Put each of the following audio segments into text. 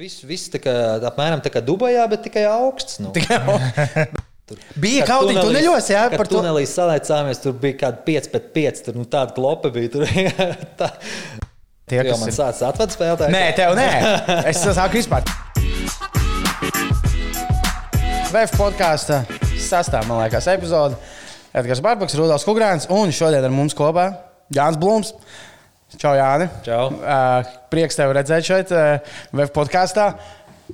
viss, viss tā kā, apmēram tā kā Dubajā, bet tikai augsts. Nu. Bija kaut kāda tuneļos, jā, par to. Tunelī salēcāmies, tur bija kāda 5 pret 5, tur nu, tāda klopa bija. Tur, tā. Tie, kas man sācis atvērt spēlēt? Nē, tev nē. Es sāku vispār. VF podkāstu sastāvā, man liekas, epizode. Edgars Barbaks, Rudolf Kungrāns un šodien ar mums kopā Jānis Blūms. Čau, Jāni. Čau. Uh, prieks tevi redzēt šeit, uh, VF podkāstā.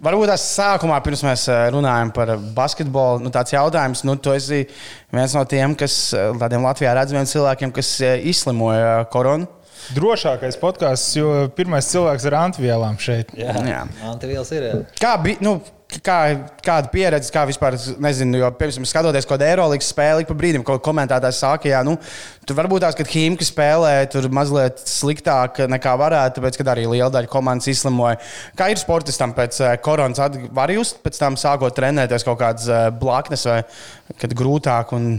Varbūt tas sākumā, pirms mēs runājam par basketbolu, nu, tāds jautājums, nu, tu esi viens no tiem, kas tādiem Latvijā redzamiem cilvēkiem, kas izslimoja koronu. Drošākais podkāsts, jo pirmais cilvēks ar antivielām šeit. Jā, jā. antivielas ir. Jā. Kā bija? Nu, kā, kāda pieredze, kā vispār, nezinu, jo, piemēram, skatoties kaut kādu Eirolandes spēli, pa brīdim, ko komentētājs saka, jā, nu, tur varbūt tās, ka Himka spēlē tur mazliet sliktāk nekā varētu, tāpēc, ka arī liela daļa komandas izslimoja. Kā ir sportistam pēc uh, koronas, var just pēc tam sākot trenēties kaut kādas uh, blaknes vai kad grūtāk? Un...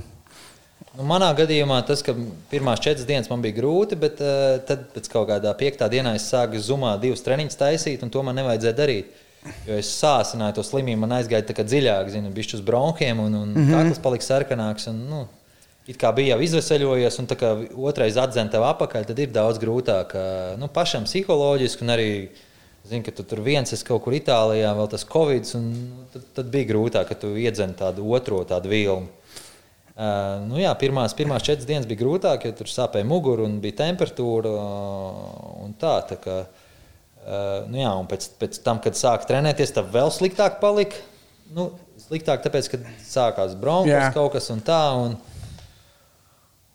Nu, manā gadījumā tas, ka pirmās četras dienas man bija grūti, bet uh, tad pēc kaut kādā piektā dienā es sāku zumā divas treniņus taisīt, un to man nevajadzēja darīt. Jo es sāsināju to slimību, man aizgāja dziļāk, zinu, bišķi uz bronhiem, un, un mm -hmm. kakls palika sarkanāks. Un, nu, it kā bija jau izveseļojies, un otrais atzēna tev apakaļ, tad ir daudz grūtāk. Nu, pašam psiholoģiski, un arī zinu, ka tu tur viens esi kaut kur Itālijā, vēl tas Covid, un nu, tad, tad bija grūtāk, ka tu iedzen tādu otro tādu vilnu. Uh, nu jā, pirmās, pirmās četras dienas bija grūtāk, jo tur sāpēja mugura un bija temperatūra. Uh, un tā, tā kā, Uh, nu jā, un pēc, pēc tam, kad sāka trenēties, tad vēl sliktāk palika. Nu, sliktāk, tāpēc, ka sākās bronhas kaut kas un tā. Un,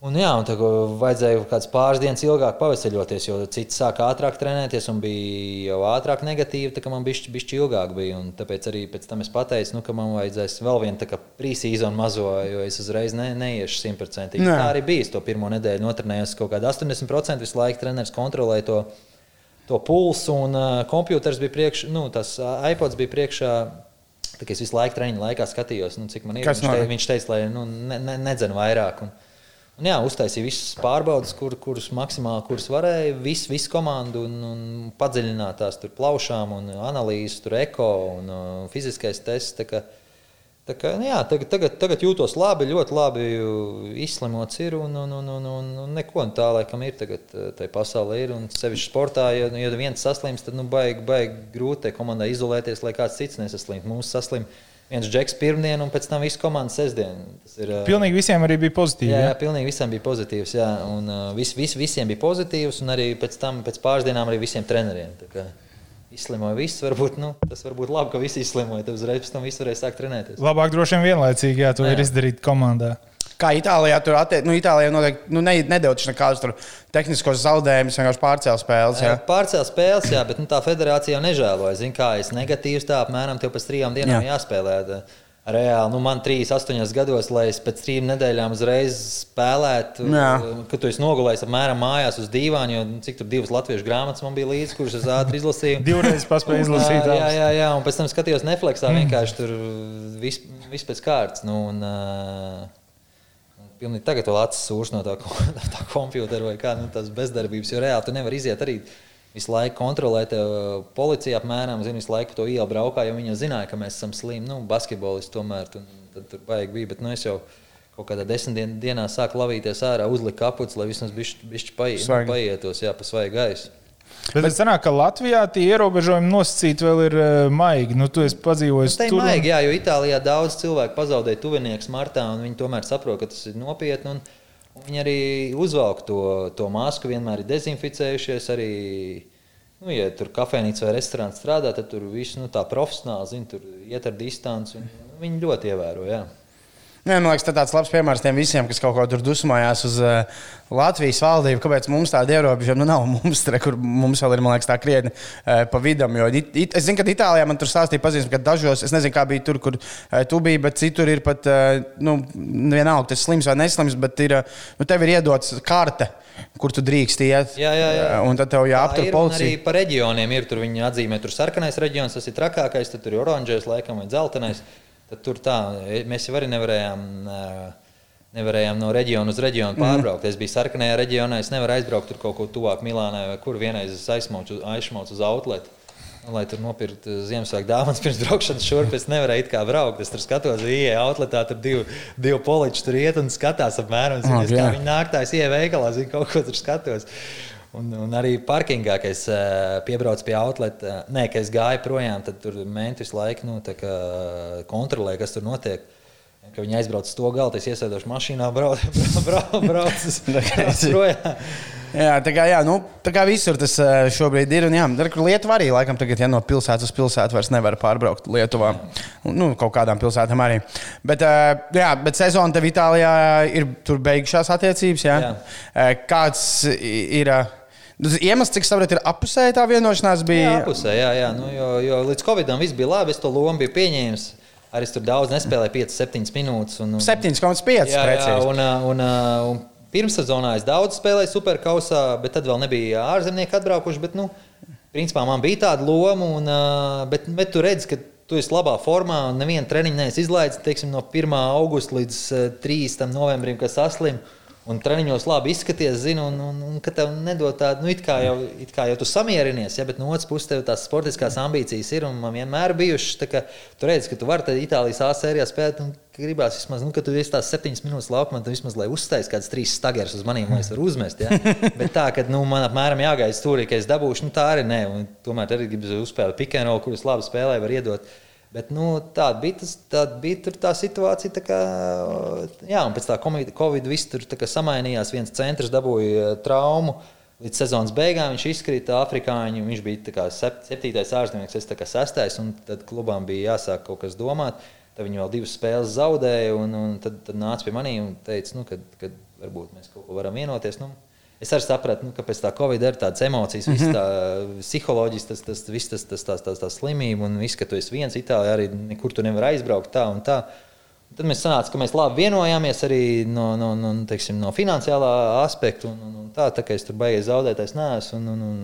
un, jā, un tā, vajadzēja kaut pāris dienas ilgāk paveseļoties, jo citi sāka ātrāk trenēties un bija jau ātrāk negatīvi. Tā kā man bija bišķi ilgāk bija. Un tāpēc arī pēc tam es pateicu, nu, ka man vajadzēs vēl vienu pre-season mazo, jo es uzreiz ne, neiešu simtprocentīgi. Tā arī bija. Es to pirmo nedēļu notrenējos kaut kādā 80% visu laiku treneris kontrolēja to to pulsu, un uh, kompjuters bija priekšā, nu, tas iPods bija priekšā. Tā, es visu laiku treniņu laikā skatījos, nu, cik man ir. Viņš, te, viņš teica, lai nu, ne, ne, nedzen vairāk. Un, un, jā, uztaisīja visas pārbaudes, kur, kuras maksimāli kuras varēja. Visu, visu komandu un, un padziļināt tās plaušām, un analīzes, tur eko un uh, fiziskais tests. Tā kā, nu jā, tagad, tagad, tagad jūtos labi, ļoti labi izslimots ir un, un, un, un, un, un neko tā laikam ir tagad eh, tajā pasaulē. Ir, un sevišķi sportā, ja, ja viens saslims, tad nu, baigi, baigi grūti komandai izolēties, lai kāds cits nesaslimtu. Mums saslim viens džeks pirmdien un pēc tam visu komandu sestdien. Tas ir. Eh, pilnīgi visiem arī bija pozitīvi. Jā, jā pilnīgi visiem bija pozitīvs. Jā, un uh, vis, vis, visiem bija pozitīvs un arī pēc tam, pēc pāris dienām arī visiem treneriem izslimoja viss. Varbūt, nu, tas var būt labi, ka visi izslimoja. Tad uzreiz pēc tam viss varēja sākt trenēties. Labāk droši vien vienlaicīgi, ja to ir izdarīt komandā. Kā Itālijā tur attiecās, nu, Itālijā noteikti nu, ne, nedevuši nekādus tehniskos zaudējumus, vienkārši pārcēlīja spēles. Jā. Pārcēlīja spēles, jā, bet nu, tā federācija jau nežēloja. Zini, kā es negatīvs, tā apmēram tev pēc trijām dienām jā. jāspēlē. Tā reāli, nu, man 3, 8 gados, lai es pēc trim nedēļām uzreiz spēlētu, Jā. kad tu esi nogulējis apmēram mājās uz dīvāna, jo nu, cik tur divas latviešu grāmatas man bija līdzi, kuras es ātri izlasīju. Divreiz paspēju izlasīt. jā, jā, jā, un pēc tam skatījos Netflixā, mm. vienkārši tur viss vis pēc kārtas. Nu, un, uh, Pilnīgi tagad vēl acis sūž no tā, tā kompjutera vai kā nu, tās bezdarbības, jo reāli tu nevari iziet arī visu laiku kontrolēt, policija apmēram zina, visu laiku to ielu braukā, jo viņi zināja, ka mēs esam slimi. Nu, basketbolisti tomēr tur, tad, tur baigi bija. Bet, nu, es jau kaut kādā desmit dien, dienā sāku lavīties ārā, uzliku kapuci, lai vismaz bišķi paiet, nu, paietos, jā, pa svaigu gaisu. Bet es zinu, ka Latvijā tie ierobežojumi nosacīti vēl ir uh, maigi. Nu, tu esi padzīvojis nu, tur. Maigi, jā, jo Itālijā daudz cilvēku pazaudēja tuvinieks martā, un viņi tomēr saprot, ka tas ir nopietni. Un, Viņi arī uzvelk to, to masku, vienmēr ir dezinficējušies. Arī, nu, ja tur kafejnīca vai restorāns strādā, tad tur viss nu, tā profesionāli zina, tur iet ar distanci. Viņi ļoti ievēro. Jā. Nē, man liekas, tas tāds labs piemērs tiem visiem, kas kaut ko tur dusmojās uz uh, Latvijas valdību. Kāpēc mums tāda ierobežojuma nu, nav? Mums, tre, kur mums vēl ir liekas, tā krietni uh, pa vidam. Jo, it, it, es zinu, ka Itālijā man tur stāstīja pazīstams, ka dažos, es nezinu, kā bija tur, kur uh, tu biji, bet citur ir pat, uh, nu, vienalga, tas slims vai neslims, bet ir, uh, nu, tev ir iedots karte. Kur tu drīkst iet? Jā, jā, jā. Un tad tev jāaptur policija. Arī pa reģioniem ir. Tur viņi atzīmē, tur sarkanais reģions, tas ir trakākais, tad tur ir oranžais, laikam, vai dzeltenais. Tad tur tā, e, mēs jau arī nevarējām. Nevarējām no reģiona uz reģionu mhm. pārbraukt. Mm. Es biju sarkanajā reģionā, es nevaru aizbraukt tur kaut kur tuvāk Milānai vai kur vienreiz es aizmaucu, aizmaucu uz outletu. lai tur nopirktu Ziemassvētku dāvanas pirms braukšanas šurp. Es nevarēju it kā braukt. Es tur skatos, ieeja outletā, tur divi, divi poliči tur iet un skatās apmēram. Ah, Es jā. kā viņi nāktājs ieeja veikalā, zinu, kaut ko tur skatos. Un, un arī parkingā, kad es uh, piebraucu pie outleta, nē, kad es gāju projām, tad tur menti visu laiku nu, kā kontrolē, kas tur notiek. Kad viņi aizbrauc uz to galu, es iesēdošu mašīnā, braucu brau, brau, braucu projām. Jā, tā kā, jā, nu, tā kā visur tas eh, šobrīd ir. Un, jā, Lietuva arī laikam tagad, ja no pilsētas uz pilsētu vairs nevar pārbraukt Lietuvā. Nu, kaut kādām pilsētām arī. Bet, eh, jā, bet sezona tev Itālijā ir tur beigušās attiecības. Jā? Jā. Eh, Kāds ir eh, nu, iemesls, cik saprotu, ir apusēja tā vienošanās? Bija... Jā, pusē, jā, jā. Nu, jo, jo līdz Covidam viss bija labi, es to lomu biju pieņēmis. Arī tur daudz nespēlēju, 5-7 minūtes. Un, un, 7,5 jā, jā, precīzi. un, uh, un, uh, un pirmssezonā es daudz spēlēju superkausā, bet tad vēl nebija ārzemnieki atbraukuši. Bet, nu, principā man bija tāda loma, un, bet, bet tu redzi, ka tu esi labā formā un nevienu treniņu neesi izlaidis teiksim, no 1. augusta līdz uh, 3. novembrim, kas saslim. Un treniņos labi izskaties, zinu, un, un, un ka tev nedod tādu, nu, it kā jau, it kā jau tu samierinies, ja, bet no otras puses tev tās sportiskās ambīcijas ir un man vienmēr bijušas. tā ka Tu redzi, ka tu vari tajā Itālijas A sērijā spēlēt, un gribās vismaz, nu, ka tu esi tās septiņas minūtes laukumā, tad vismaz, lai uzstājas kāds trīs staigars uz maniem, lai es varu uzmest. Ja. bet tā, ka nu, man apmēram jāgaida stūrī, ka es dabūšu, nu, tā arī nē. Un tomēr arī gribu uzspēlēt pikēnu, kurus labi spēlēju, var iedot. Bet, nu, tāda bija, tas, tāda bija tur tā situācija. Tā kā, jā, un pēc tam Covid, viss tur samainījās. Viens centrs dabūja eh, traumu. Līdz sezonas beigām viņš izkrita afrikāņu. Viņš bija kā sep- septītais ārzemnieks, es kā sestais. Tad klubām bija jāsāk kaut kas domāt. Tad viņi vēl divas spēles zaudēja. Un, un tad, tad nāca pie maniem un teica, nu, ka varbūt mēs kaut ko varam vienoties. Nu, Es arī sapratu, nu, ka pēc tā Covid ir tādas emocijas, mm -hmm. tā psiholoģijas, tas, tas, viss tas, tas, tas, tas, tas slimība un viss, ka tu esi viens Itālijā, arī nekur tu nevari aizbraukt tā un tā. Tad mēs sanācām, ka mēs labi vienojāmies arī no, no, no, teiksim, no finansiālā aspekta. Un, un, un tā, tā kā es tur baigās zaudētais, neesmu. Un, un, un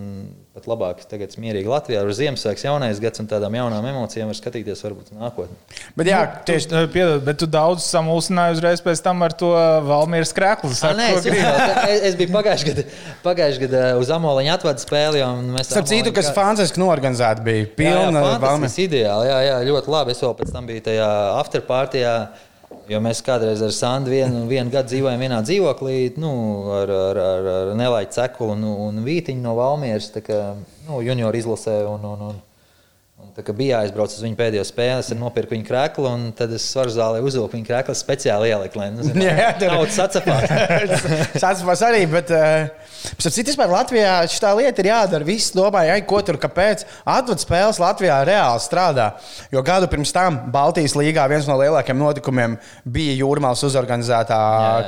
pat labāk, es tagad mierīgi Latvijā. Ar Ziemassvētku jaunais gads un tādām jaunām emocijām var skatīties varbūt nākotnē. Bet, jā, Tieši tā, piedod, bet tu daudz samulsināji uzreiz pēc tam ar to Valmīras krēklu. Nē, es, es, es biju pagājušajā gadā, pagājušajā gadā uz Amoliņa atvadu spēli. un mēs Starp citu, kas fantastiski norganizēta bija. Jā, jā, Pilna valme. fantastisks, ideāli. Jā, jā, ļoti labi. Es vēl pēc tam biju tajā afterpartijā. Jo mēs kādreiz ar Sandu vienu, vienu gadu dzīvojām vienā dzīvoklī, nu, ar, ar, ar, ar Nelaiķu Cekulu un, un Vītiņu no Valmieras, kā nu, junioru izlasē. Un, un, un, bija jāizbrauc uz viņu pēdējo spēli, es nopirku viņu krēslu, un tad es svaru zālē uzvilku viņu krēslu speciāli ieliku, lai nu, zinu, Jā, tur- naudas atcepās. Sācis arī, bet uh, citas vispār Latvijā šī lieta ir jādara. Visi domāja, ai, ko tur, kāpēc. Atvadu spēles Latvijā reāli strādā. Jo gadu pirms tam Baltijas līgā viens no lielākajiem notikumiem bija Jūrmālas uzorganizētā.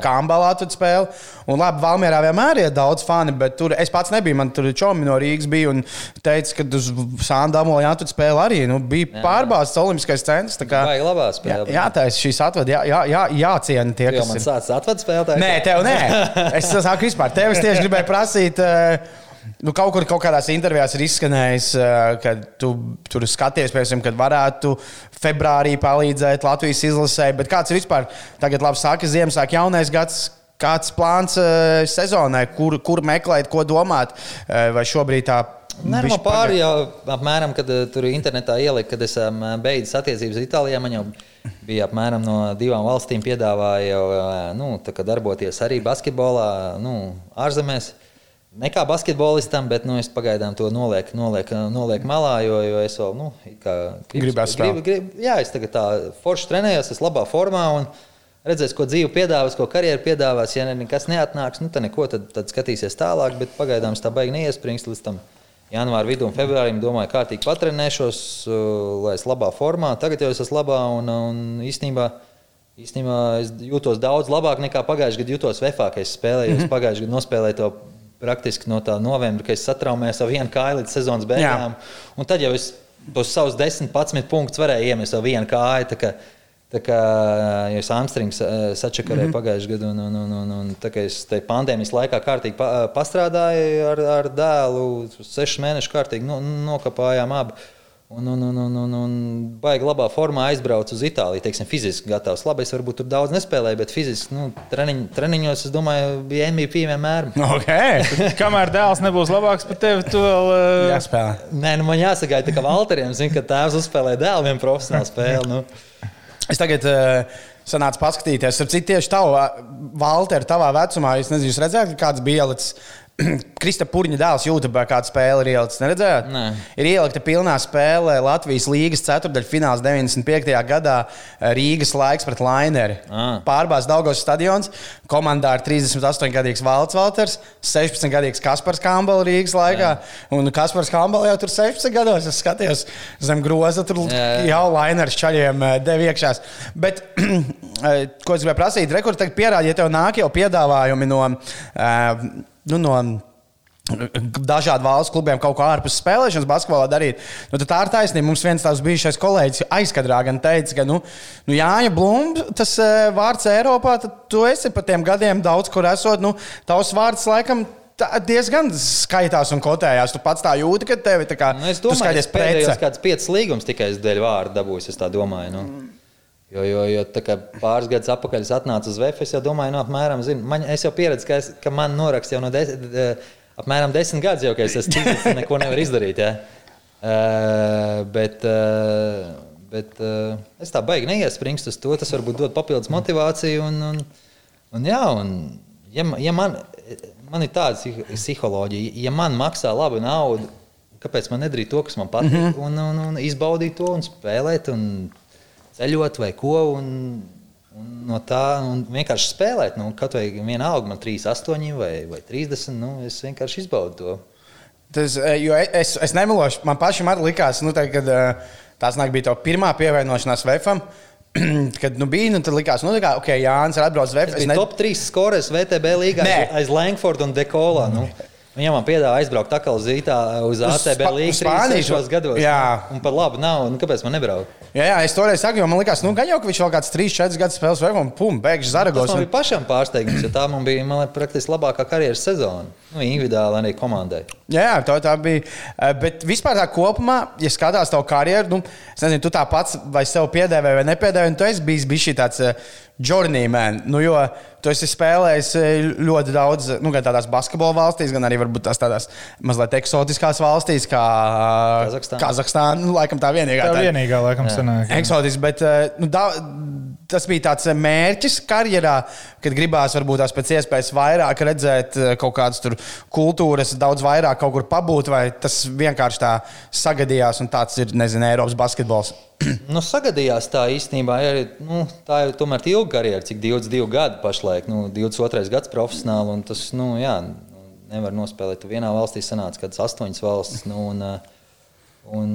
Kambala atvadu spēle. Un labi, Valmjerā vienmēr ir daudz fani, bet tur es pats nebiju. Man tur čomi no Rīgas bija un teica, ka uz Sāndamola atvadu spēle arī nu, bija pārbāzts Olimpiskais centrs. tā kā- Vajag labā Jā, spēlē. jātaisa šīs atvadas, jā, jā, jā, jāciena tie, kas man ir. sācis atvadu spēlētāji. Nē, tev nē. Es saku, vispār. Tev es tieši gribēju prasīt. eh, Nu, kaut kur kaut kādās intervijās ir izskanējis, eh, ka tu tur skaties, piemēram, kad varētu februārī palīdzēt Latvijas izlasē. Bet kāds ir vispār? Tagad, labi, sākas Ziemassvētku jaunais gads. Kāds plāns uh, sezonai, kur, kur meklēt, ko domāt? Vai šobrīd tā Nē, man pāri jau apmēram, kad uh, tur internetā ielika, kad es um, beidzu attiecības ar Itālijā, man jau bija apmēram no divām valstīm piedāvāja uh, nu, darboties arī basketbolā, nu, ārzemēs. Ne kā basketbolistam, bet nu, es pagaidām to nolieku noliek, noliek malā, jo, jo es vēl nu, kā Gribās gribu, gribu, Jā, es tagad tā forši trenējos, esmu labā formā. Un, Redzēs, ko dzīve piedāvās, ko karjeras piedāvās. Ja nekas neatnāks, nu, tad neko, tad, tad skatīsies tālāk. Bet pagaidām es tā baigi neiesprings līdz tam janvāra vidū un februārim. Domāju, kārtīgi patrenēšos, uh, lai es labā formā. Tagad jau es esmu labā un, un īstenībā, īstenībā es jūtos daudz labāk nekā pagājušajā gadā jutos VFā, kad es spēlēju. Mm -hmm. Es pagājušajā gadā nospēlēju to praktiski no tā novembra, kad es satraumējos ar vienu kāju līdz sezonas beigām. Un tad jau es tos savus 10, 11 punktus varēju iemest ar vienu kāju. Tā kā- Tā kā ja es Amstrings eh, sačakarēju mm -hmm. pagājušajā gadā, un, un, un, un, un tā kā es te pandēmijas laikā kārtīgi pa, pastrādāju ar, ar dēlu, sešus mēnešus kārtīgi no, nokāpājām abi. Un, un, un, un, un, un baigi labā formā aizbraucu uz Itāliju. Teiksim, fiziski gatavs. Labi, es varbūt tur daudz nespēlēju, bet fiziski nu, treniņ, treniņos, es domāju, bija MVP vienmēr. Okay. Kamēr dēls nebūs labāks par tevi, tu vēl. Uh... Jāspēlē. Nē, nu, man jāsagaida, kā Valteriem, zin, ka tēvs uzspēlē dēlu vienu profesionālu spēli. Nu. Es tagad uh, sanācu paskatīties, ar citu tieši tavu, Valter, tavā vecumā. Es nezinu, jūs redzējāt, kāds bija ielicis Krista Pūriņa dēls YouTube kāda spēle ir ielikta. Neredzējāt? Nē. Ir ielikta pilnā spēle Latvijas līgas ceturdaļfināls 95. gadā Rīgas laiks pret Laineri. Ah. Pārbāzts Daugos stadions. Komandā ir 38-gadīgs Valts Valters, 16-gadīgs Kaspars Kambala Rīgas laikā. Jā. Un Kaspars Kambala jau tur 16 gados. Es skatījos zem groza, tur Jā, jā. jau Lainers čaļiem eh, deva iekšās. Bet, eh, ko es gribēju prasīt, rekords tagad pierāda, ja tev nāk jau piedāvājumi no. Uh, nu, no dažādu valstu klubiem kaut ko ārpus spēlēšanas, basketbolā darīt. Nu, tā ir taisnība. Mums viens tās bijušais kolēģis aizkadrā gan teica, ka, nu, nu Jāņa Blūms, tas uh, vārds Eiropā, tu esi pa tiem gadiem daudz kur esot. Nu, tavs vārds laikam. Diezgan skaitās un kotējās. Tu pats tā jūti, ka tevi tā kā Nu, es domāju, ka pēdējos prece. kāds piecus līgumus tikai es dēļ vārdu dabūju. Es tā domāju. Nu. Jo, jo, jo pāris gadus atpakaļ es atnācu uz VF, es jau domāju, nu, apmēram, zinu, man, es jau pieredzu, ka, es, ka man noraksta jau no desmit, apmēram desmit gadus, jau, ka es esmu ticis, neko nevaru izdarīt. Ja? Uh, bet, uh, bet uh, es tā baigi neiespringstu uz to. Tas varbūt dod papildus motivāciju. Un, un, un, jā, un, ja, ja man, man ir tāda psih- psiholoģija, ja man maksā labu naudu, kāpēc man nedarīt to, kas man patīk, mm -hmm. un, un, un izbaudīt to un spēlēt. Un, ceļot vai ko. Un, un no tā un vienkārši spēlēt. Nu, kaut vai vienalga, man 3, 8 vai, vai 30. Nu, es vienkārši izbaudu to. Tas, eh, jo es, es nemelošu, man pašam arī likās, nu, tā, kad eh, tās bija tā pirmā pievienošanās VFam. Kad nu, bija, nu, tad likās, nu, tā kā, ok, Jānis ir atbraucis VF. Es biju ne... top 3 skorēs VTB līgā Nē. aiz, Langforda un Dekola. Nu. Viņam man piedāvā aizbraukt atkal uz Zītā, uz ATB līniju Spāniju 36 gados. Jā. Un par labu nav. Nu, kāpēc man nebraukt? Jā, jā, es toreiz saku, jo man liekas, nu, ka viņš vēl kāds 3, 4 gadus spēlēs VF un pum, Tas Zaragos. man Un... bija pašam pārsteigums, jo tā man bija man liekas, praktiski labākā karjeras sezona. Nu, individuāli arī komandai. Jā, jā, tā, tā bija. Eh, Bet vispār tā kopumā, ja skatās tavu karjeru, nu, es nezinu, tu tā pats vai sev piedēvēji vai nepiedēvēji, un tu esi bijis, bijis šī tāds uh, journeyman. Nu, jo tu esi spēlējis eh, ļoti daudz, nu, gan tādās basketbola valstīs, gan arī varbūt tās tādās mazliet eksotiskās valstīs, kā Kazahstāna. Kazahstāna. Nu, laikam tā vienīgā. Tā tā- vienīgā, laikam, sanāk. jā. Eksotisks, bet eh, nu, da, tas bija tāds eh, mērķis karjerā, kad gribās varbūt tās pēc iespējas vairāk redzēt eh, kaut kādas tur kultūras, daudz vairāk kaut kur pabūt, vai tas vienkārši tā sagadījās un tāds ir, nezinu, Eiropas basketbols. Nu, sagadījās tā īstenībā. Ir, nu, tā jau tomēr ir ilga karjera, cik 22 gadi pašlaik, nu, 22 gads profesionāli. un Tas nu, jā, nevar nospēlēt. Tu vienā valstī sanāca kaut kādas astoņas valstis. Nu, un, uh, un,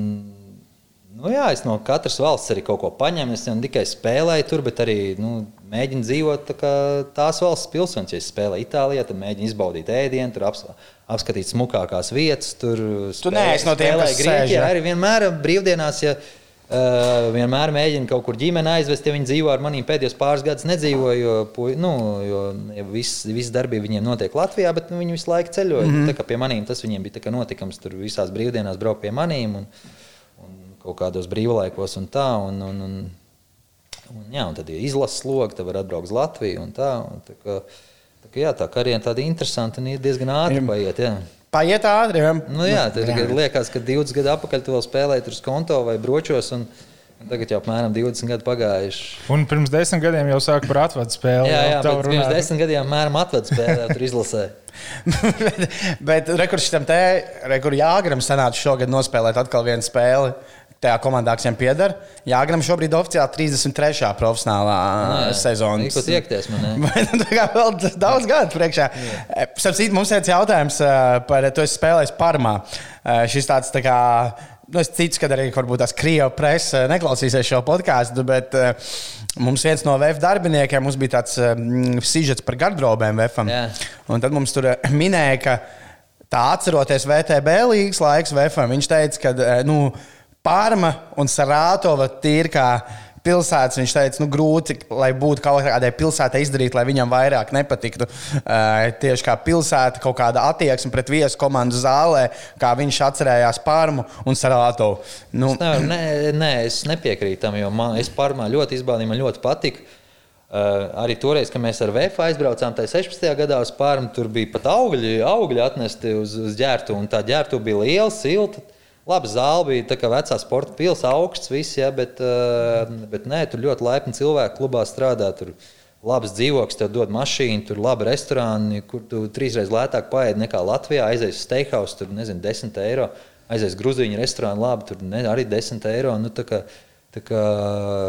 nu, jā, es no katras valsts arī kaut ko paņēmu. Es ne tikai spēlēju tur, bet arī nu, mēģinu dzīvot tā kā tās valsts pilsonis. Ja es spēlēju Itālijā, tad mēģinu izbaudīt ēdienu, tur aps, apskatīt smukākās vietas. Tur Tu neesi no tiem, kas spēlēju sēž, Grieķijā. Arī vienmēr brīvdienās. Ja, Uh, vienmēr mēģinu kaut kur ģimeni aizvest, ja viņi dzīvo ar maniem pēdējos pāris gadus, nedzīvoju. Jo, pu- nu, jo viss, viss darbība viņiem notiek Latvijā, bet nu, viņi visu laiku ceļoja. Mm. -hmm. Pie maniem tas viņiem bija notikums, tur visās brīvdienās braukt pie maniem un, un kaut kādos brīvlaikos un tā. Un, un, un, un, jā, un tad ir izlases logs, tad var atbraukt uz Latviju un tā. Un, tā kā, tā kā, jā, tā karjera tāda interesanta un ir diezgan ātri paiet. Jā. Paiet ātri, jau Nu, jā, tad jā. liekas, ka 20 gadu atpakaļ tu vēl spēlēji tur uz konto vai bročos. Un, tagad jau apmēram 20 gadi pagājuši. Un pirms desmit gadiem jau sāka par atvadu spēli. Jā, jā pirms desmit gadiem apmēram atvedu spēlē, tur izlasē. bet, bet rekurss tam te, rekurss Jāgram sanāca šogad nospēlēt atkal vienu spēli. Tajā komandā, kas viņam pieder. Jāgram šobrīd oficiāli 33. profesionālā jā. sezona. Tikko tiekties man, nu tā kā vēl daudz gadu priekšā? Sapratu, mums ir jautājums eh, par to, es spēlēju Parmā. Eh, Šis tāds tā kā. Nu, es ticu, ka arī tās krievu presa neklausīsies šo podkāstu, bet uh, mums viens no VF darbiniekiem mums bija tāds um, sižets par gardrobēm VFam. Jā. Un tad mums tur minēja, ka tā atceroties VTB līnijas laiks VFam, viņš teica, ka eh, nu, Parma un Sarātova tīri kā pilsētas. Viņš teica, nu, grūti, lai būtu kaut kādai pilsētai izdarīt, lai viņam vairāk nepatiktu. Uh, tieši kā pilsēta, kaut kāda attieksme pret viesu komandu zālē, kā viņš atcerējās Parmu un Sarāto. Nu, Es, nevaru, nē, nē, es nepiekrītu tam, jo man, es Parmā ļoti izbaudīju, man ļoti patika. Uh, arī toreiz, kad mēs ar VF aizbraucām, tā 16. gadā uz Pārmu, tur bija pat augļi, augļi atnesti uz, uz ģērbtu. un Tā ģērbtu bija liela, silta. Labi, zāle bija tā kā vecā sporta pilsēta, augsts, viss, ja, bet, uh, bet nē, tur ļoti laipni cilvēki klubā strādā. Tur labs dzīvoklis, tev dod mašīnu, tur labi restorāni, kur tu trīsreiz lētāk paēdi nekā Latvijā. Aizies uz steakhouse, tur nezinu, 10 eiro. Aizies grūziņu restorānu, labi, tur ne, arī 10 eiro. Nu, tā kā, tā kā,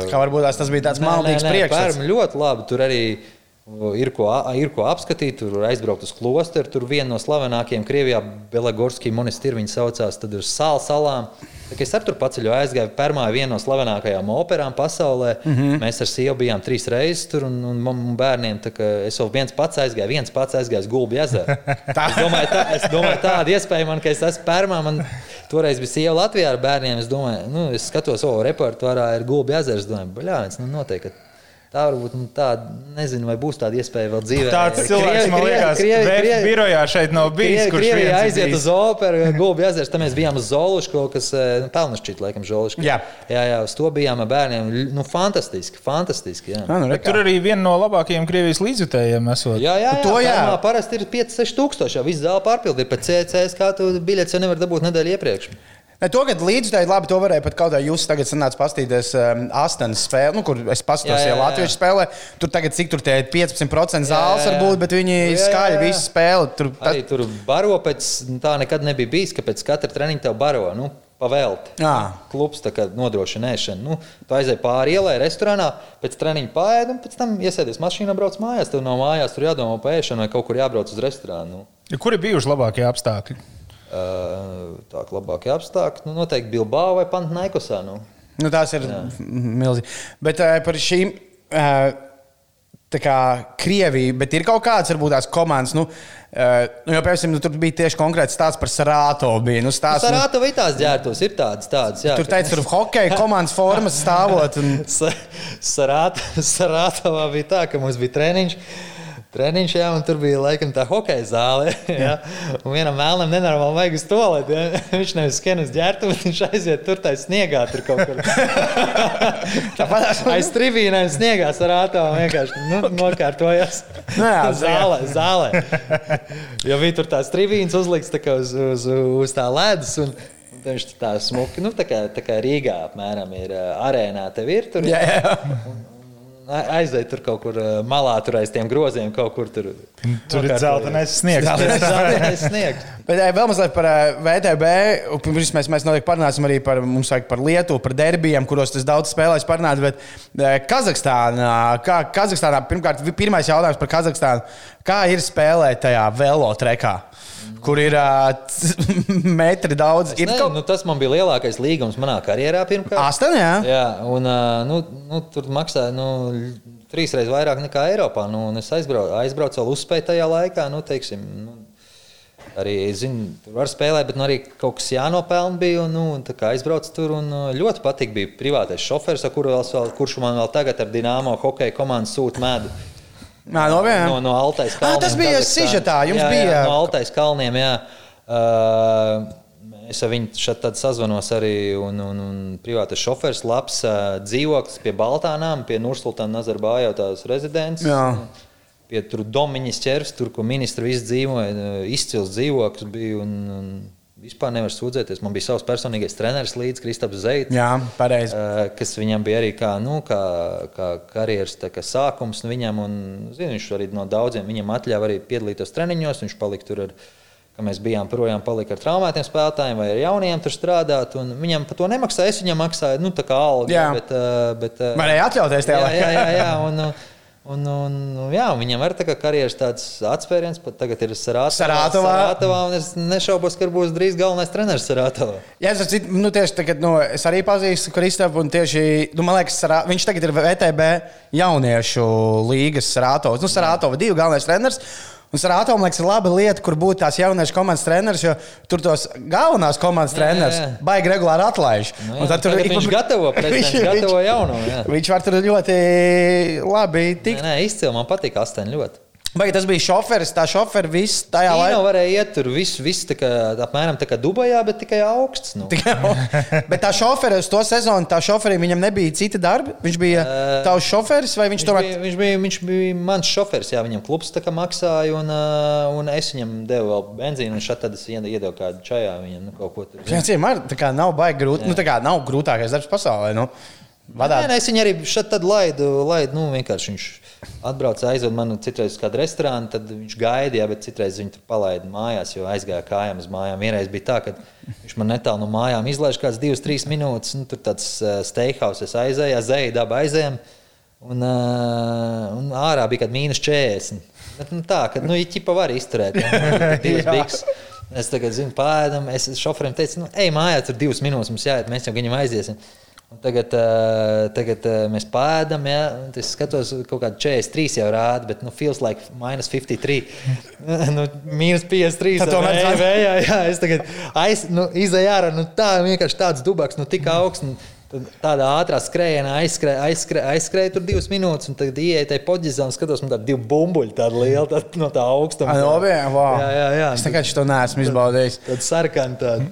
kā varbūt tas bija tāds maldīgs priekšstats. Ļoti labi. Tur arī ir ko, ir ko apskatīt. Tur aizbraukt uz klosteru. Tur viena no slavenākajiem Krievijā, Belagorskija monastīra, viņa saucās. Tad ir sāla salām. Es ar tur paceļu aizgāju. Pērmā ir viena no slavenākajām operām pasaulē. Mm -hmm. Mēs ar sievu bijām trīs reizes tur un, un, un bērniem. Es vēl viens pats aizgāju, viens pats aizgāju uz Gulbi ezeru. es domāju, tā, es domāju, tāda iespēja man, ka es esmu Pērmā. Man toreiz bija sieva Latvijā ar bērniem. Es domāju, nu, es skatos, o, repertuārā ir Gulbi ezers. Domāju, baļāns, nu noteikti. Tā varbūt nu, tāda, nezinu, vai būs tāda iespēja vēl dzīvē. Tāds cilvēks, man liekas, Krievi, birojā šeit nav bijis. Kurš Krievijā aiziet uz operu, Gulbi ezers, tad mēs bijām uz Zoluško, kas, nu, pelnušķīt, laikam, Zoluško. Jā. jā, jā, uz to bijām ar bērniem. Nu, fantastiski, fantastiski, jā. Ah, nu, re, Tur arī viena no labākajiem Krievijas līdzjutējiem esot. Jā, jā, jā, To jā. Pērmā parasti ir 5-6 tūkstoši, jau viss zāle pārpildīta, bet CCS kā tu biļets jau nevar dabūt nedēļu iepriekš. Ne, to gadu līdzekļu, labi, to varēja pat kaut kā jūs tagad sanāca pastīties um, Astenas spēli, nu, kur es paskatos, ja jā. Latviešu spēlē. Tur tagad cik tur tie 15% zāles Jā, jā, jā. var būt, bet viņi Jā, skaļi visu spēli. Tur, Arī tur baro pēc tā nekad nebija bijis, ka pēc katra treniņa tev baro. Nu, Pavēlti. Klubs tā kā nodrošina ēšanu. Nu, tu aizej pāri ielai, restorānā, pēc treniņa pāri, un pēc tam iesēdies mašīnā, brauc mājās. Tev no mājās tur jādomā par ēšanu vai kaut kur jābrauc uz restorānu. Nu, Kur ir bijuši labākie apstākļi? Ā, tā labākie apstākļi, nu, noteikti Bilbao vai Pantnaikosā. Nu. Nu, tās ir milzīgi. Bet uh, par šīm. Uh, Tā kā Krievija, bet ir kaut kādas, varbūt tās komandas, nu, uh, nu jau, piemēram, nu, tur bija tieši konkrēts stāsts par Sarāto. Bija, nu, stāsts, nu, Sarāta vai tās ģērbtos, ir tādas, tādas. Jā, tur teica, tur hokeja komandas formas stāvot. Un, Sa- Sarāta, Sarātavā bija tā, ka mums bija treniņš. Treniņš, jā, un tur bija laikam tā hokeja zāle. Jā. Un vienam mēlam nenormāli vajag uz to, lai viņš nevis skan uz ģērbtu, bet viņš aiziet tur tā sniegā. Tur kaut kur Tāpat aiz tribīnēm sniegā sarātā un vienkārši nu, nokārtojas. Nu jā, zālē, zālē. Jo bija tur tās tribīnes uzlikts tā uz, uz, uz tā ledus. Un, un Viņš tā smuki, nu, tā kā, tā kā Rīgā apmēram ir arēnā. Tev ir tur jā, jā. Aiziet tur kaut kur malā, tur aiz tiem groziem, kaut kur tur. Tur ir zeltainais sniegs. Zeltainais sniegs. Bet vēl mazliet par VTB. un Pirms mēs, mēs noteikti parunāsim arī par, mums vajag par Lietuvu, par derbijiem, kuros tas daudz spēlēs parunāt. Bet Kazahstānā, kā Kazahstānā, pirmkārt, pirmais jautājums par Kazahstānu. Kā ir spēlēt tajā velo trekā, kur ir uh, metri daudz? Ir nezinu, kaut nu, tas man bija lielākais līgums manā karjerā. Astoņi, jā? Jā, un ā, nu, nu, tur maksāja nu, trīs reizes vairāk nekā Eiropā. Nu, es aizbraucu, aizbraucu vēl uzspēju tajā laikā. Nu, teiksim, nu, arī zinu, tur var spēlēt, bet nu, arī kaut kas jānopelna bija. Un, nu, aizbraucu tur un ļoti patīk. Bija privātais šofers, kuru vēl- kurš man vēl tagad ar Dienāmo hokeja komandu sūta medu. Nā, no viena. No, no Altais kalniem. tas bija sižetā, jums jā, bija- Jā, no Altais kalniem, jā. Uh, Es ar viņu šeit sazvanos arī, un, un, un privātais šofers, labs uh, dzīvoklis pie Baltānām, pie Nursultāna Nazarbājā, tās rezidents. Jā. Pie tur Domiņas ķers, tur, kur ministri visi dzīvoja, izcils dzīvoklis bija. Un, un vispār nevar sūdzēties. Man bija savs personīgais treneris līdz Kristaps Zeits. Jā, pareizi. Kas viņam bija arī kā, nu, kā, kā karjeras kā sākums. nu, Viņam, un, zinu, viņš arī no daudziem viņam atļāva arī piedalīties treniņos. Viņš palika tur ar, kad mēs bijām projām, palika ar traumētiem spēlētājiem vai ar jauniem tur strādāt. un Viņam par to nemaksāja. Es viņam maksāju, nu, algu. Jā. Bet, bet, Varēja atļauties tajā jā, laikā. jā, jā, jā, un, un, un, un, jā, viņam ir tā karjeras tāds atspēriens, pat tagad ir Sarātovā. Sarātovā. Sarātovā un es nešaubos, ka būs drīz galvenais treneris Sarātovā. Jā, es, nu, tieši tagad, nu, es arī pazīstu Kristapu. un Tieši, nu, man liekas, Sarā, viņš tagad ir VTB jauniešu līgas Sarātovs. Nu, Sarātova divi galvenais treneris. Un Sārāta, man liekas, ir laba lieta, kur būt tās jauniešu komandas treneris, jo tur tos galvenās komandas treneris baigi regulāri atlaiž. Nu, jā, tur tagad ik pa- viņš gatavo, gatavo jā. Viņš var tur ļoti labi Nē, tikt. nē izcili. Man patīk astoņi ļoti. Vai tas bija šoferis, tā šoferis viss tajā Jā, laikā? varēja iet tur viss, viss tā kā, apmēram tā kā Dubajā, bet tikai augsts. Nu. Bet tā šoferis uz to sezonu, tā šoferim viņam nebija cita darba. Viņš bija tavs šoferis vai viņš Viņš tur bija, viņš, bija, viņš bija mans šofers, jā, viņam klubs tā kā maksāja, un, uh, un es viņam devu vēl benzīnu, un šeit tad es ied- iedevu kādu čajā viņam nu, kaut ko tur. Jā, cīm, ar, tā kā nav baigi grūti. Nu, tā kā nav grūtākais darbs pasaulē. Nu. Nē, Vadāt. nē, es viņu arī šeit laidu, laidu nu, vienkārši viņš atbrauca, aizved mani citreiz uz kādu restorānu, tad viņš gaidīja, bet citreiz viņu palaida mājās, jo aizgāja kājām uz mājām. Vienreiz bija tā, ka viņš man netālu no mājām izlaiž kāds divas, trīs minūtes, nu, tur tāds uh, steakhouse aizēja, zēja daba aizējām, un, uh, un ārā bija kaut mīnus 40. Bet, nu, tā, ka, nu, ķipa var izturēt, divas biks. Es tagad zinu, pārādām, es šoferim teicu, nu, ej mājās, tur divas minūtes mums jāiet, mēs jau viņam aiziesim. Un tagad, uh, tagad uh, mēs pēdām, ja es skatos, kaut kāda 43 jau rāda, bet, nu, feels like minus 53. nu, minus 53. Tad tomēr tas- vējā, jā, es tagad aiz, nu, izēju ārā, nu, tā vienkārši tāds dubaks, nu, tik augsts. Nu, tad Tādā ātrā skrējienā aizskrēja aizskrē, aizskrē tur divas minūtes, un tagad ienāca tajā poģizā un skatos, man tāda divi bumbuļi, tāda liela, tāda, no tā augstuma. Ai, no bija? Wow. Jā, jā, jā. Es nekad to neesmu izbaudījis. Tad sarkana tāda.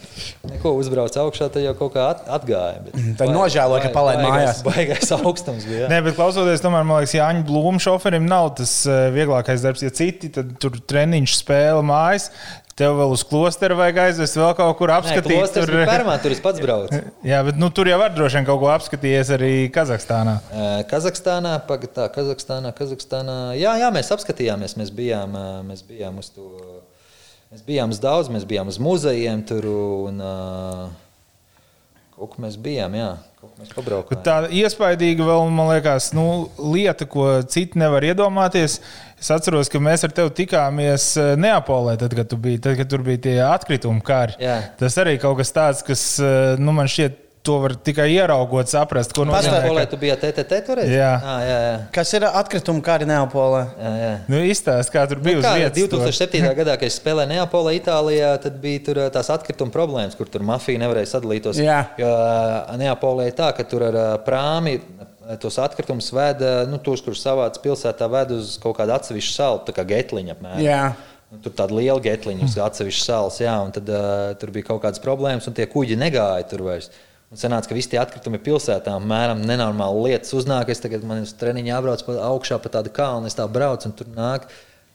Neko uzbrauc augšā, tad jau kaut kā at, atgāja. Bet Tad nožēlo, ka palaid mājās. Baigais augstums bija. jā. Nē, bet klausoties, tomēr man liekas, Jāņa Blūma šoferim nav tas eh, vieglākais darbs. Ja citi tad tur treniņš spēle mājas, tev vēl uz klosteru vajag aizvest vēl kaut kur Nē, apskatīt. klosters bija Permā, tur es pats braucu. Jā, bet nu, tur jau var droši vien kaut ko apskatīties arī Kazahstānā. Kazahstānā, pagatā, Kazahstānā, Kazahstānā. Jā, jā, mēs apskatījāmies. Mēs bijām, mēs bijām uz to. Mēs bijām uz daudz, mēs bijām uz muzejiem tur un kaut kur mēs bijām, jā. Tā iespaidīga vēl, man liekas, nu, lieta, ko citi nevar iedomāties. Es atceros, ka mēs ar tevi tikāmies eh, Neapolē, tad, kad, tu biji, tad, kad tur bija tie atkritumi kari. Jā. Tas arī kaut kas tāds, kas eh, nu, man šķiet, to var tikai ieraugot, saprast, ko nozīmē. Polē, ka- tu biji TTT toreiz? Jā. À, jā, jā. Kas ir atkrituma kari Neapolē? jā, jā. Nu, izstāst, kā tur bija Nu, kā, vietas. to. 2007. gadā, kad es spēlēju Neapolē, Itālijā, tad bija tur tās atkrituma problēmas, kur tur mafija nevarēja sadalīt tos. Jā. Jo Neapolē ir tā, ka tur ar prāmi tos atkritumus veda, nu, tos, kurus savāc pilsētā, ved uz kaut kādu atsevišķu salu, tā kā getliņa apmēram. Jā. Tur tāda liela getliņa uz atsevišķas salas, jā, un tad uh, tur bija kaut kādas problēmas, un tie kuģi negāja tur vairs. Un sanāca, ka visi tie atkritumi pilsētā mēram nenormāli lietas uznāk. Es tagad man uz treniņu jābrauc pa augšā pa tādu kalnu, es tā braucu, un tur nāk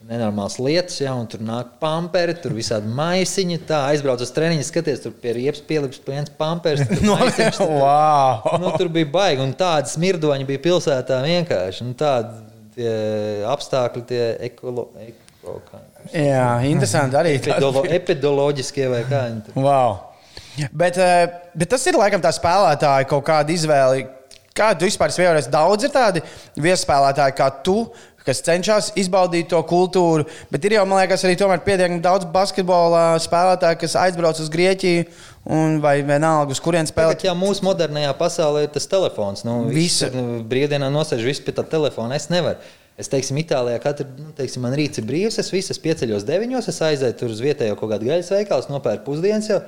nenormāls lietas, un tur nāk pamperi, tur visādi maisiņi. Tā aizbraucu uz treniņu, skaties, tur pie riepas pielips viens pampers. tur No, maisiņš, tur- wow. nu, tur bija baigi, un tādas smirdoņi bija pilsētā vienkārši. Nu, tādi apstākļi, tie ekolo, eko, kā, Jā, interesanti arī. epidolo, epidoloģiskie vai kā viņi tur. Wow. Bet, eh, bet tas ir laikam tā spēlētāja kaut kāda izvēle. Kādu vispār spēlējies? Daudz ir tādi viesspēlētāji kā tu, kas cenšas izbaudīt to kultūru. Bet ir jau, man liekas, arī pietiekami daudz basketbola spēlētāju, kas aizbrauc uz Grieķiju vai vienalga, uz kurien spēlēt. Tagad, jā, mūsu modernajā pasaulē ir tas telefons. Nu, Visi nu, brīvdienā nosēž visi pie tā telefona. Es nevaru. Es teiksim, Itālijā katru nu, teiksim, man rīts ir brīvs. Es visas pieceļos deviņos, es aizēju uz vietējo kaut kādu gaļas veikalu, nopērku pusdienas jau.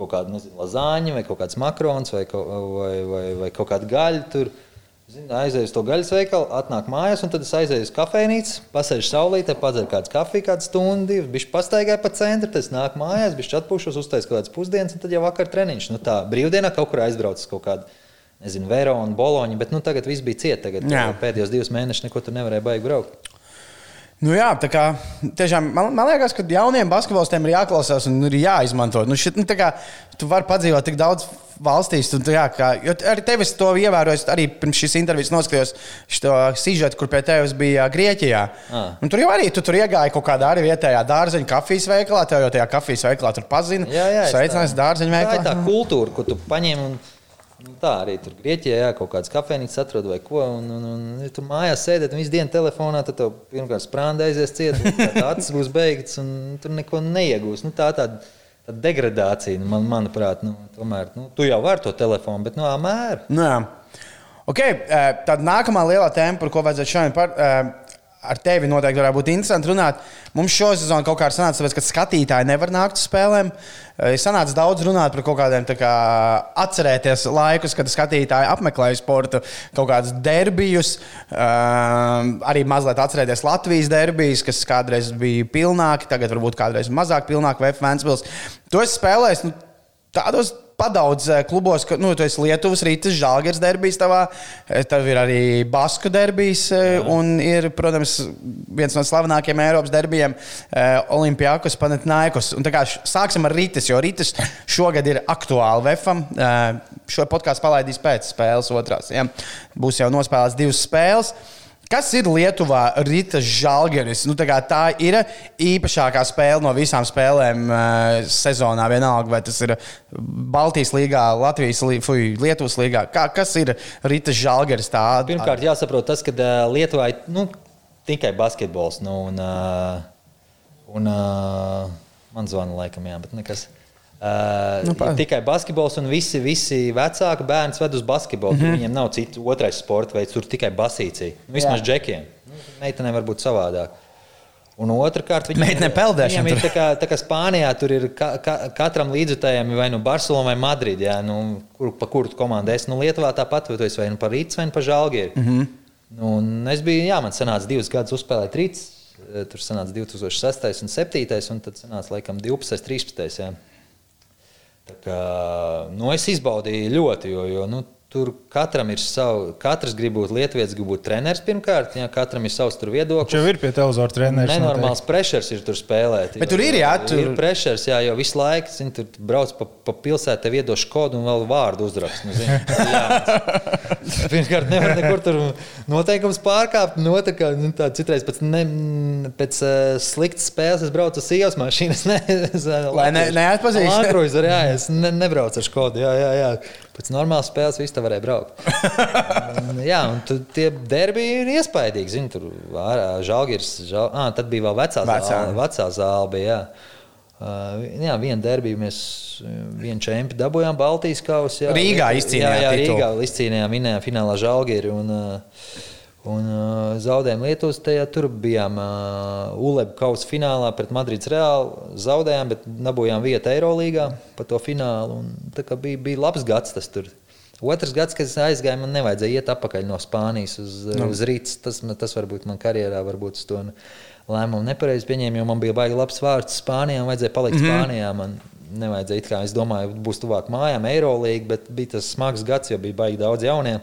Kaut kāda nezinu, lazāņa vai kaut kāds makrons vai, kaut- vai, vai, vai kaut kāda gaļa. Tur. Zinu, aizēju uz to gaļas veikalu, atnāk mājās, un tad es aizēju uz kafejnīcu, pasēžu saulītē, padzeru kādu kafiju, kādu stundu, divas, bišķi pastaigāju pa centru, tad nāku mājās, bišķi atpūšos, uztaisu kaut kādas pusdienas, un tad jau vakar treniņš. Nu, tā brīvdienā kaut kur aizbraucu uz kaut kādu, nezinu, Veronu un Boloņu, bet nu, tagad viss bija ciet. Tagad Jā. pēdējos divus mēnešus neko tur nevarēja baigi braukt. Nu jā, tā kā tiešām man, man liekas, ka jauniem basketbolistiem ir jāklausās un ir jāizmanto. Nu, šit, nu, kā tu vari padzīvot tik daudz valstīs, un, tā jā, kā, arī tevis to ievēroju. Arī pirms šīs intervijas noskatījos šo sižetu, kur pie tevis bija Grieķijā. Ah. Tur jau arī tu tur iegāji kaut kādā arī vietējā dārzeņa kafijas veikalā. Tev jau tajā kafijas veikalā tur pazina. Jā, jā, Sveicinājums tā- dārzeņa Tā ir veikalā. tā kultūra, ko tu paņem. Un... Nu, tā arī tur Grieķijā jā, kaut kādas kafejnīcas atrod vai ko. Un, un, un, ja tur mājās sēdēt visu dienu telefonā, tad tev pirmkārt sprāda aizies ciet, acis būs beigts un tur neko neiegūs. Nu, tā tāda tā degradācija, nu, man, manuprāt, nu, tomēr. Nu, tu jau vari to telefonu, bet nu, mēra. Nu, jā. okay, tad nākamā lielā tēma, par ko vajadzētu šodien par. Eh, ar tevi noteikti varētu būt interesanti runāt. Mums šo sezonu kaut kā ir sanācis, tāpēc, ka skatītāji nevar nākt uz spēlēm. Ir sanācis daudz runāt par kaut kādiem kā, atcerēties laikus, kad skatītāji apmeklēja sporta, kaut kādus derbijus. Um, arī mazliet atcerēties Latvijas derbijas, kas kādreiz bija pilnāki, tagad varbūt kādreiz mazāk pilnāki vai Fanspils. Tu esi spēlējis nu, tādos padaudz eh, klubos, ka nu, tu esi Lietuvas rītas, Žāgers derbijas, tavā, eh, tev ir arī Basku derbijas, eh, Jā. un ir, protams, viens no slavenākajiem Eiropas derbijiem - Olimpijākos kā sāksim ar rītas, jo rītas šogad ir aktuāli Vefam. Šo podkāstu palaidīs pēc spēles otrās. Ja? Būs jau nospēlēts divas spēles. Kas ir Lietuvā Rīta Žalgeris? Nu, tā, tā ir īpašākā spēle no visām spēlēm uh, sezonā, vienalga, vai tas ir Baltijas līgā, Latvijas fuj, Lietuvas līgā. Kā, kas ir Rīta Žalgeris? Tā, Pirmkārt, jāsaprot tas, ka uh, Lietuvā ir nu, tikai basketbols. Nu, un, uh, un, uh, man zvana laikam, jā, bet nekas. Uh, nu, tikai basketbols, un visi, visi vecāki bērni ved uz basketbolu. Mm -hmm. Viņiem nav citu otrais sporta veids, tur tikai basīcija. Nu, vismaz Jā. džekiem. Nu, meitenei var būt savādāk. Un otrkārt, viņam, Meitene peldēšana. Viņam ir tā kā, tā kā Spānijā, tur ir ka, ka, katram līdzutējam vai nu Barcelona vai Madrid, jā, nu, kur, pa kuru komandu es. Nu, Lietuvā tāpat, vai tu esi vai nu par Rītas vai nu par Žalgieri. Mm -hmm. nu, es biju, jā, man sanāca divus gadus uzspēlēt Rītas. Tur sanāca 2006. un 2007. un tad sanāca laikam 12. 13. Jā. Kā, nu, es izbaudīju ļoti, jo, jo nu, Tur katram ir savs, katrs grib būt lietuvietis, grib būt treneris pirmkārt. Jā, katram ir savs viedoklis. Jau ir pie tevis ar treneris. Nenormāls pressures ir tur spēlēt. Bet jo, tur ir jā, tur ir pressures, jā, jo visu laiku zin, tur brauc pa, pa pilsētu, tev iedošu kodu un vēl vārdu uzrakst. Nu, zin, pirmkārt, nevar nekur tur noteikums pārkāpt. No nu, tā citreiz pēc, ne, pēc uh, sliktas spēles es braucu uz sievas mašīnas. Ne, es, Lai ne, neatpazīstu. Jā, jā, es ne, nebraucu ar kodu. Jā, jā, jā. Pēc normālas spēles viss te varēja braukt. un, jā, un tu, tie derbi ir iespaidīgi. Zini, tur žāģis, žal... ah, tad bija vēl vecā, vecā. zāle. Vecā zāle bija, jā. Uh, jā, viena derbija mēs vienu čempionu dabūjām Baltijas kausā. Rīgā izcīnījām. Jā, jā Rīgā izcīnījām, vinējām finālā žāģi. Uh, Un uh, zaudējām Lietuvas, tajā tur bijām uh, ULEB kausa finālā pret Madrides Reāli. Zaudējām, bet dabūjām vietu Eirolīgā pa to finālu. Un, bija, bija labs gads tas tur. Otrs gads, kad es aizgāju, man nevajadzēja iet atpakaļ no Spānijas uz, no. uz Rītas. Tas, tas varbūt man karjerā varbūt uz to lēmumu nepareizi pieņēma, jo man bija baigi labs vārds Spānijā vajadzēja palikt mm -hmm. Spānijā. Man nevajadzēja, kā es domāju, būs tuvāk mājām, Eirolīga, bet bija tas smags gads, jo bija baigi daudz jauniešu.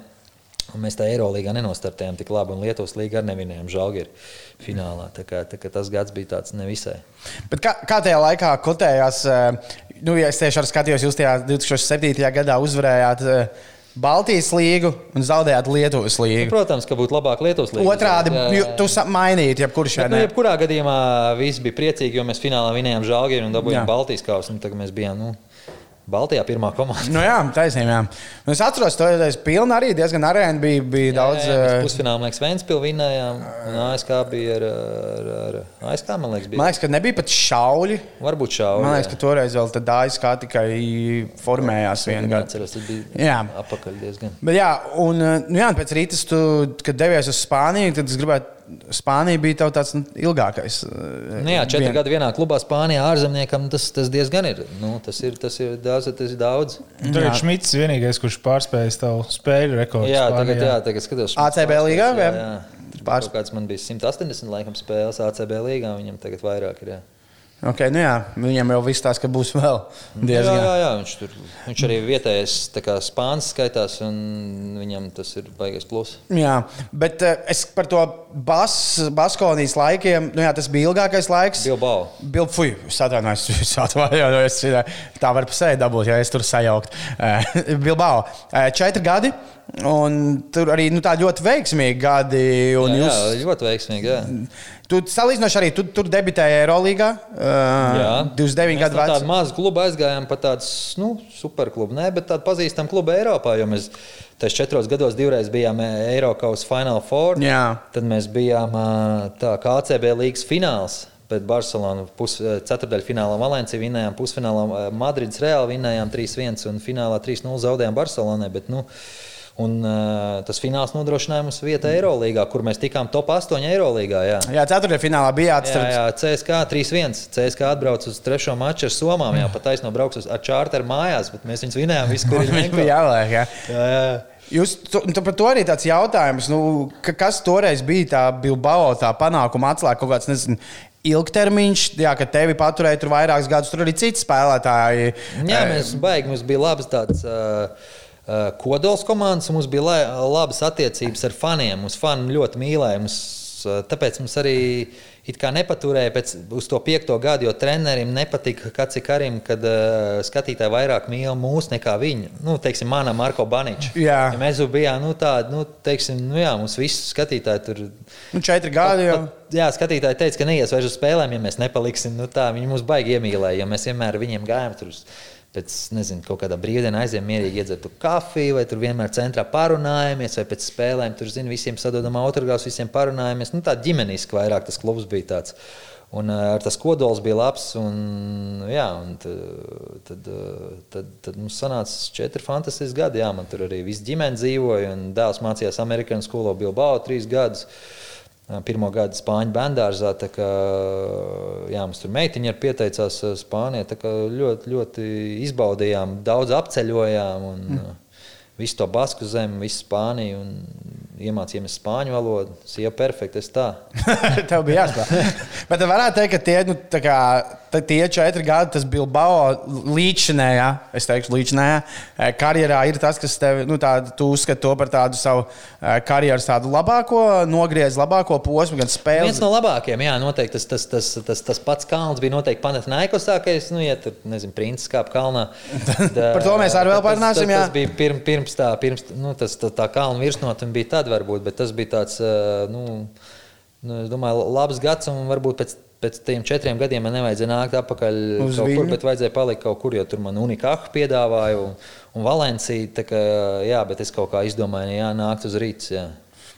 Un mēs tā Eirolandā nenostartējām tik labi, un Lietuvas līnija arī nevinējām žāģeri finālā. Tā kā, tā kā tas gads bija tāds nevisai. Bet kā, kā tajā laikā kotējās, eh, nu, ja es tieši ar skatījos, jūs tajā 2007. gadā uzvarējāt. Eh, Baltijas līniju un zaudējāt Lietuvas līniju. Nu, protams, ka būtu labāk Lietuvas līnija. Otrādi, tu mainītu, jebkurš šeit. Nu, jebkurā gadījumā viss bija priecīgi, jo mēs finālā vinējām žāģi un dabūjām Baltijas kausu. Tagad mēs bijām. Nu, Baltijā pirmā komanda. Nu jā, taisnība. Nu es atceros, ka tas bija arī diezgan arēna. Bija, bija jā, daudz. Jā, jā, pusfinālā mēs Vēnspilsnu vinējām. ASK bija ar, ar, ar ASK. Man liekas, bija. man liekas, ka nebija pat šauļi. Varbūt šauļi. Man liekas, jā. ka toreiz vēl tad ASK tikai formējās vienu gadu. Atceros, tas bija jā. apakaļ diezgan. Bet jā, un nu jā, pēc rītas, tu, kad devies uz Spāniju, tad es gribētu Spānija bija tāds nu, ilgākais. Eh, nu jā, četri vien... gadi vienā klubā Spānijā ārzemniekam tas, tas diezgan ir. Nu, tas ir, tas ir daudz. Tas ir daudz. Tur ir Šmits vienīgais, kurš pārspējas tavu spēļu rekordu. Jā, Spānijā. tagad, jā, tagad skatos. ACB līgā? Jā, jā. Pārspējas. Kāds man bija 180 laikam spēles ACB līgā, viņam tagad vairāk ir. Jā. Okay, nu jā, viņam jau viss tās, ka būs vēl diezgan. Jā, jā, jā viņš, tur, viņš arī vietējais spāns skaitās, un viņam tas ir baigais plus. Jā, bet uh, es par to bas, Baskonijas laikiem, nu jā, tas bija ilgākais laiks. Bilbao. Bil, fuj, es atvainojos, es atvainojos, tā var pasēdi dabūt, ja es tur sajaukt. Uh, Bilbao. Uh, četri gadi. Un tur arī nu, tā ļoti veiksmīgi gadi. Jā, jūs... jā, ļoti veiksmīgi. Jā. Tu salīdzinoši arī tu, tur debitēji Eirolandā. Uh, Jā, 29 gadu vecumā. Tādu mazu klubu aizgājām pat tādu nu, superklubu, ne, bet tādu pazīstamu klubu Eiropā. Jo mēs tajos četros gados divreiz bijām Eiropas Final Four. Jā. Tad mēs bijām tā kā ACB līnijas fināls. Bet Barcelona ceturdaļfinālā Valencija vinnējām, pusfinālā Madrids Reāli vinnējām 3-1 un finālā 3-0 zaudējām Barcelonai. Bet, nu, Un uh, tas fināls nodrošināja mums vietu Eirolandā, kur mēs tikām top 8 Eirolandā. Jā, jā ceturtajā finālā bija jāatcerās. Jā, jā, CSK 3-1. CSK atbrauc uz trešo maču ar Somām. Jā, pat taisno brauks uz, ar čārteru mājās, bet mēs viņus vinējām. Visu, kur viņi bija jāliek. Jā. Jā, jā. Jūs tu, tu par to arī tāds jautājums, nu, ka, kas toreiz bija tā Bilbao tā panākuma atslēga kaut kāds, nezinu, ilgtermiņš, jā, ka tevi paturēja tur vairākus gadus, tur arī citi spēlētāji. Jā, mēs baigi, mums bija labs tāds. Uh, Eh, kodols komandas, mums bija labas attiecības ar faniem. Mums fani ļoti mīlēja. Mums, eh, tāpēc mums arī nepaturēja pēc, uz to piekto gadu, jo trenerim nepatika Kacikarim, kad uh, skatītāji vairāk mīl mūs nekā viņu. Nu, teiksim, manā Marko Baniča. Jā. Ja mēs bijām nu, tādi, nu, teiksim, nu, jā, mums visi skatītāji tur. Nu, četri gadi jau. Pat, jā, skatītāji teica, ka neies vairs uz spēlēm, ja mēs nepaliksim. Nu, tā, viņi mūs baigi iemīlēja, jo mēs vienmēr viņiem gājām tur. Uz, pēc nezinu, kaut kādā brīvdienā aizjām mierīgi iedzert kafiju, vai tur vienmēr centrā parunājamies, vai pēc spēlēm tur zini, visiem sadodam autogrāfus, visiem parunājamies. Nu, tā ģimeniski vairāk tas klubs bija tāds. Un uh, ar tas kodols bija labs. Un, jā, un tad, tad, tad, tad mums sanāca četri fantastiski gadi. Jā, man tur arī viss ģimene dzīvoja, un dēls mācījās Amerikāņu skolā Bilbao trīs gadus. Uh, pirmo gadu Spāņu bērngārzā. Jā, mums tur meitiņa ir pieteicās Spānijā. Ļoti, ļoti izbaudījām, daudz apceļojām. Un, mm. Visu to Basku zemi, visu Spāniju. Iemācījāmies spāņu valodu. Tas jau perfekti. Es tā. Tev bija jāspēlē. Bet varētu teikt, ka tie, nu, kā, tie četri gadi, tas Bilbao līdzinājā, es teikšu, līdzinājā karjerā ir tas, kas tev, nu, tādu, tu uzskati to par tādu savu karjeras tādu labāko, nogriez labāko posmu, gan spēli. Viens no labākajiem, jā, noteikti tas, tas, tas, tas, tas pats kalns bija noteikti Panathinaikosākais, nu, ja tur, nezinu, princis kāp kalnā. Par to mēs arī vēl parunāsim, tas, tas, tas bija pirms, pirms tā, pirms, nu, tas, tā, tā kalna virsnotne bija tad varbūt, bet tas bija tāds, nu, nu, es domāju, labs gads un varbūt pēc pēc tiem četriem gadiem man nevajadzēja nākt atpakaļ uz kaut viņu. kur, bet vajadzēja palikt kaut kur, jo tur man unikāhu piedāvāja un, un Valencija. Kā, jā, bet es kaut kā izdomāju, jā, nākt uz rīts. Jā.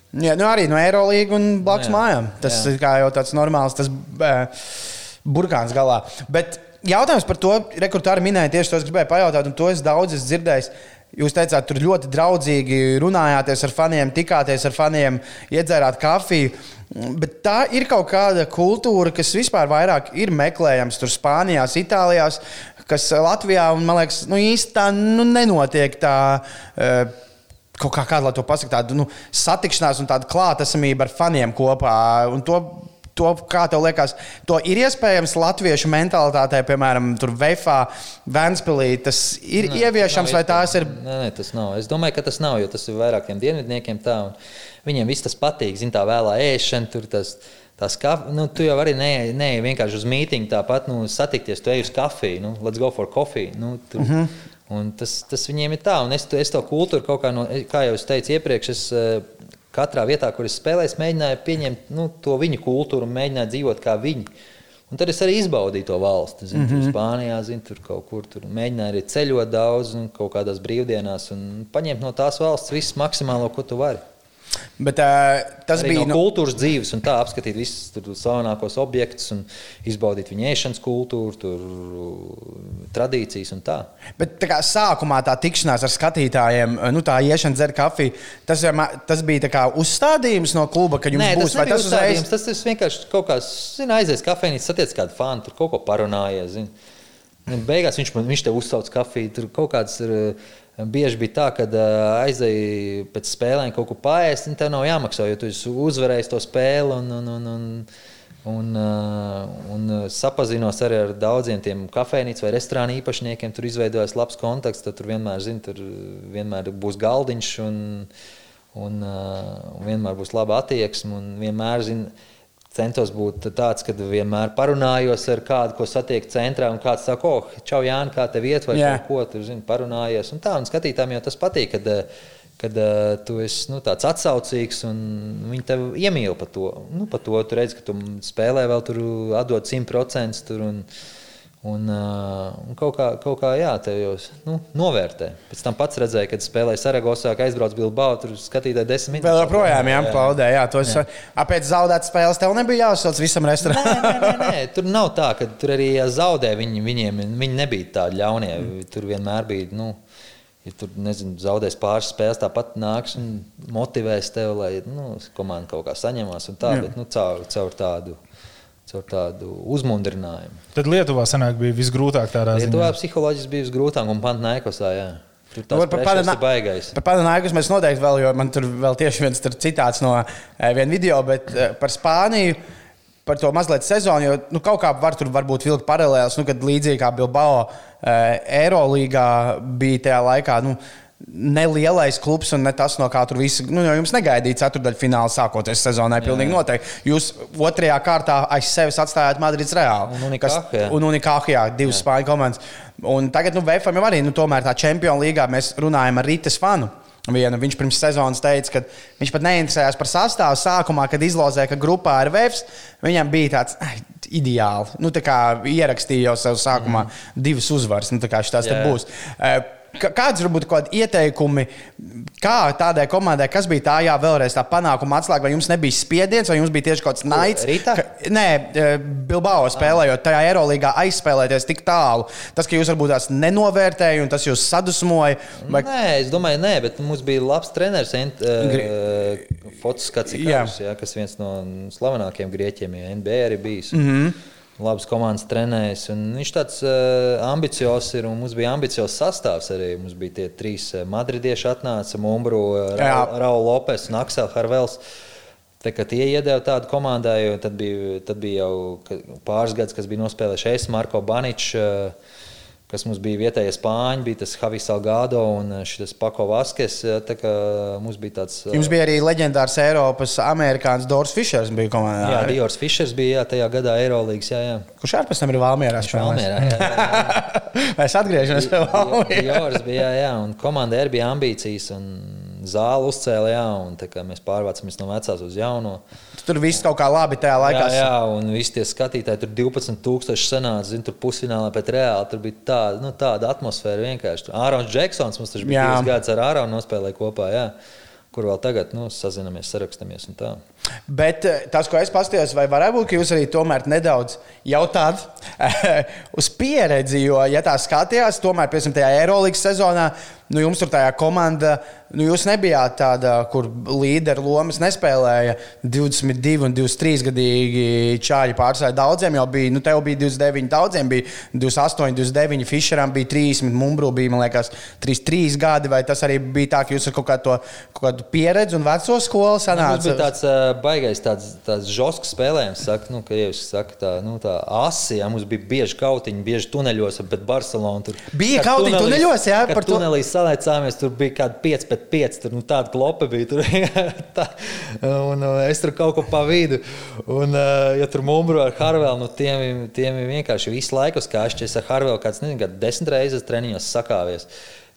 Jā, nu arī no Eirolandes un blakus jā, mājām. Tas ir jau tāds normāls, tas uh, burkāns galā. Bet jautājums par to, rekurors arī minēja tieši to, es gribēju pajautāt, un to es daudz esmu dzirdējis. Jūs teicāt, tur ļoti draudzīgi runājāties ar faniem, tikāties ar faniem, iedzērāt kafiju. Bet tā ir kaut kāda kultūra, kas vispār vairāk ir meklējama tur Spānijā, Itālijā, kas Latvijā un man liekas, nu, īsti tā nu, nenotiek. Tā, uh, Kaut kā kāda, lai to pasaktu, tāda nu, satikšanās un tāda klātesamība ar faniem kopā. Un to to, kā tev liekas, to ir iespējams latviešu mentalitātē, piemēram, Vēfā, Vēnspilī. Tas ir nē, ieviešams, vai tās ir? Nē, nē, tas nav. Es domāju, ka tas nav, jo tas ir vairākiem dienvidniekiem tā. Viņiem viss tas patīk, zina, tā vēlā ēšana, tur tas. Tas kaf, nu, tu jau arī neej ne, vienkārši uz mītīņu, tāpat nu, satikties, tu ej uz kafiju, nu, let's go for coffee. Nu, tu, uh mhm. -huh. Un tas, tas viņiem ir tā, un es, es to kultūru kaut kā, no, kā jau es teicu iepriekš, es katrā vietā, kur es spēlēju, es mēģināju pieņemt nu, to viņu kultūru un mēģināju dzīvot kā viņi. Un tad es arī izbaudīju to valsti. Zinu, mm -hmm. Spānijā, zinu, tur kaut kur tur mēģināju arī ceļot daudz, un kaut kādās brīvdienās, un paņemt no tās valsts visu maksimālo, ko tu vari. Bet, uh, tas Arī bija no kultūras dzīves, un tā apskatīt visus slavenākos objektus, un izbaudīt viņa ēšanas kultūru, tur, tradīcijas un tā. Bet tā kā sākumā tā tikšanās ar skatītājiem, nu, tā iešana, dzert kafiju, tas, tas bija kā uzstādījums no kluba, ka jums Nē, būs tas tas uzreiz? Tas ir vienkārši kaut kāds, zina, aizies kafejnīcā, satiec kādu fanu, tur kaut ko parunājies. Zin. Beigās viņš, viņš te uzsauc kafiju, tur kaut kāds ir Bieži bija tā, ka aizēji pēc spēlēm kaut ko pāriest, un tev nav jāmaksā, jo tu uzvarēji to spēli. Un, un, un, un, Un, un sapazinos arī ar daudziem tiem kafejnīcas vai restorānu īpašniekiem. Tur izveidojas labs kontakts. Tur vienmēr, zin, tur vienmēr būs galdiņš un, un, un vienmēr būs laba attieksme. Vienmēr, zin, centos būt tāds, ka vienmēr parunājos ar kādu, ko satieku centrā, un kāds saka, oh, čau, Jānis, kā tev iet, vai yeah. ko tur zini, parunājies. Un tā, un skatītājiem jau tas patīk, kad, kad uh, tu esi nu, tāds atsaucīgs, un viņi tev iemīl par to. Nu, par to tu redz, ka tu spēlē vēl tur atdod 100% tur. Un, Un, uh, un kaut kā, kaut kā jā, te jau nu, novērtē. Pēc tam pats redzēja, kad spēlēja Saragosā, ka aizbrauc Bilbao, tur skatītāji desmit minūtes. Vēl joprojām, jā, aplaudē. Jā, tos, jā. Pēc zaudētas spēles tev nebija jāuzsauc visam restorānam. nē, nē, nē, nē, tur nav tā, ka tur arī zaudē viņi, viņiem, viņi nebija tādi ļaunie. Tur vienmēr bija. Nu, Ja tur nezinu, zaudēs pāris spēles, tāpat nāks un motivēs tevi, lai nu, komanda kaut kā saņemās. Tā, Jā. bet, nu, caur, caur, tādu, caur tādu uzmundrinājumu. Tad Lietuvā sanāk, bija visgrūtāk tādā Lietuvā ziņā. psiholoģiski bija visgrūtāk un Pantnaikosā. Jā. Tur Nu, tas Padana- ir baigais. Par Panaņģis mēs noteikti vēl, jo man tur vēl tieši viens tur citāts no eh, viena video, bet eh, par Spāniju. Par to mazliet sezonu, jo nu, kaut kā var tur varbūt vilkt paralēlus, nu, kad līdzīgi kā Bilbao eh, Eirolīgā bija tajā laikā. Nu, Nelielais klubs un ne tas, no kā tur viss. Nu, jums negaidīja ceturdaļu fināla sākoties sezonai. Pilnīgi noteikti. Jūs otrajā kārtā aiz sevis atstājāt Madrids Reāli. Un Unicaja, jā. Un Unikāhā, jā, divas spāņu komandas. Un tagad, nu, VFM jau arī, nu, tomēr tā čempionu līgā mēs runājam ar Rītas fanu. Vienu. Viņš pirms sezonas teica, ka viņš pat neinteresējās par sastāvu. Sākumā, kad izlozēja, ka grupā ir Vēfs, viņam bija tāds ideāls. Nu, tā kā ierakstīja jau sev sākumā mm. divas uzvaras. Nu, tā kā šis tas būs. Ka- Kādas varbūt kādi ieteikumi, kā tādai komandai, kas bija tā, jā, vēlreiz tā panākuma atslēga, vai jums nebija spiediens, vai jums bija tieši kaut kāds naids? Rītā? Ka- Nē, eh, Bilbao spēlējot tajā Eirolandā, aizspēlēties tik tālu. Tas, ka jūs varbūt tās nenovērtējāt, un tas jūs sadusmoja. Vai... Nē, es domāju, nē, bet mums bija labs treneris, uh, Fotis Kacikas, kas viens no slavenākajiem grieķiem, ja NBA arī bijis. Mm. -hmm. Labs komandas un Viņš tāds uh, ambiciozs ir. un Mums bija ambiciozs sastāvs arī. Mums bija tie trīs uh, madridieši, atnāca Mumbru, Jā. Raul Lopes un Aksel Harvels. Tā kā tie iedeva tādu komandai, tad bija, tad bija jau pāris gadus, kas bija nospēlējuši es, Marko Baničs, uh, kas mums bija vietējais spāņi, bija tas Javis Salgado un uh, šis Pako Vaskes. Tā kā mums bija tāds. Jums bija arī leģendārs Eiropas amerikānis Dors Fišers. Bija komandā, Jā, arī. Diors Fišers bija jā, tajā gadā Eirolandes. Kurš arī pēc tam ir Valmjerā? Jā. Mēs atgriežamies pie Valmjerā. Diors bija, jā, un komandai bija ambīcijas. Un zāli uzcēla, jā, un tā mēs pārvācāmies no vecās uz jauno. Tur viss kaut kā labi tajā laikā. Jā, jā, un visi tie skatītāji, tur 12,000 sanāca, zin, tur pusfinālā pēc reāli. Tur bija tāda, nu, tāda atmosfēra vienkārši. Ārons Džeksons mums taču bija Jā. divas gadus ar Āronu nospēlēja kopā, jā, kur vēl tagad nu, sazinamies, sarakstamies un tā. Bet eh, tas, ko es paskatījos, vai varētu būt, ka jūs arī tomēr nedaudz jautājat uz pieredzi, jo, ja tā skatījās, tomēr, piemēram, tajā Eirolandes sezonā, nu, jums tur tajā komanda, nu, jūs nebijāt tāda, kur līderu lomas nespēlēja 22 un 23 gadīgi čāļi pārsvarā. Daudziem jau bija, nu, tev bija 29, daudziem bija 28, 29, Fischeram bija 30, Mumbru bija, man liekas, 33 gadi, vai tas arī bija tā, ka jūs ar kaut kādu, to- kaut kādu pieredzi un veco skolu Nu, sanācāt? tāds baisais, tāds, tāds žosks spēlējums, saka, nu, ka jau saka, tā, nu, tā asi, jā, mums bija bieži kautiņi, bieži tuneļos, bet Barcelona tur Bija kautiņi tunelīs- tuneļos, jā, par to- tunelī salēcāmies, tur bija kādi 5 pret 5, tur nu, tāda klopa bija, tur, tā, un es tur kaut ko pa vidu, un, uh, ja tur mumbru ar Harvelu, nu, tiem, tiem vienkārši visu laiku skāšķi, es ar Harvelu kāds, nezinu, kāds desmit reizes treniņos sakāvies.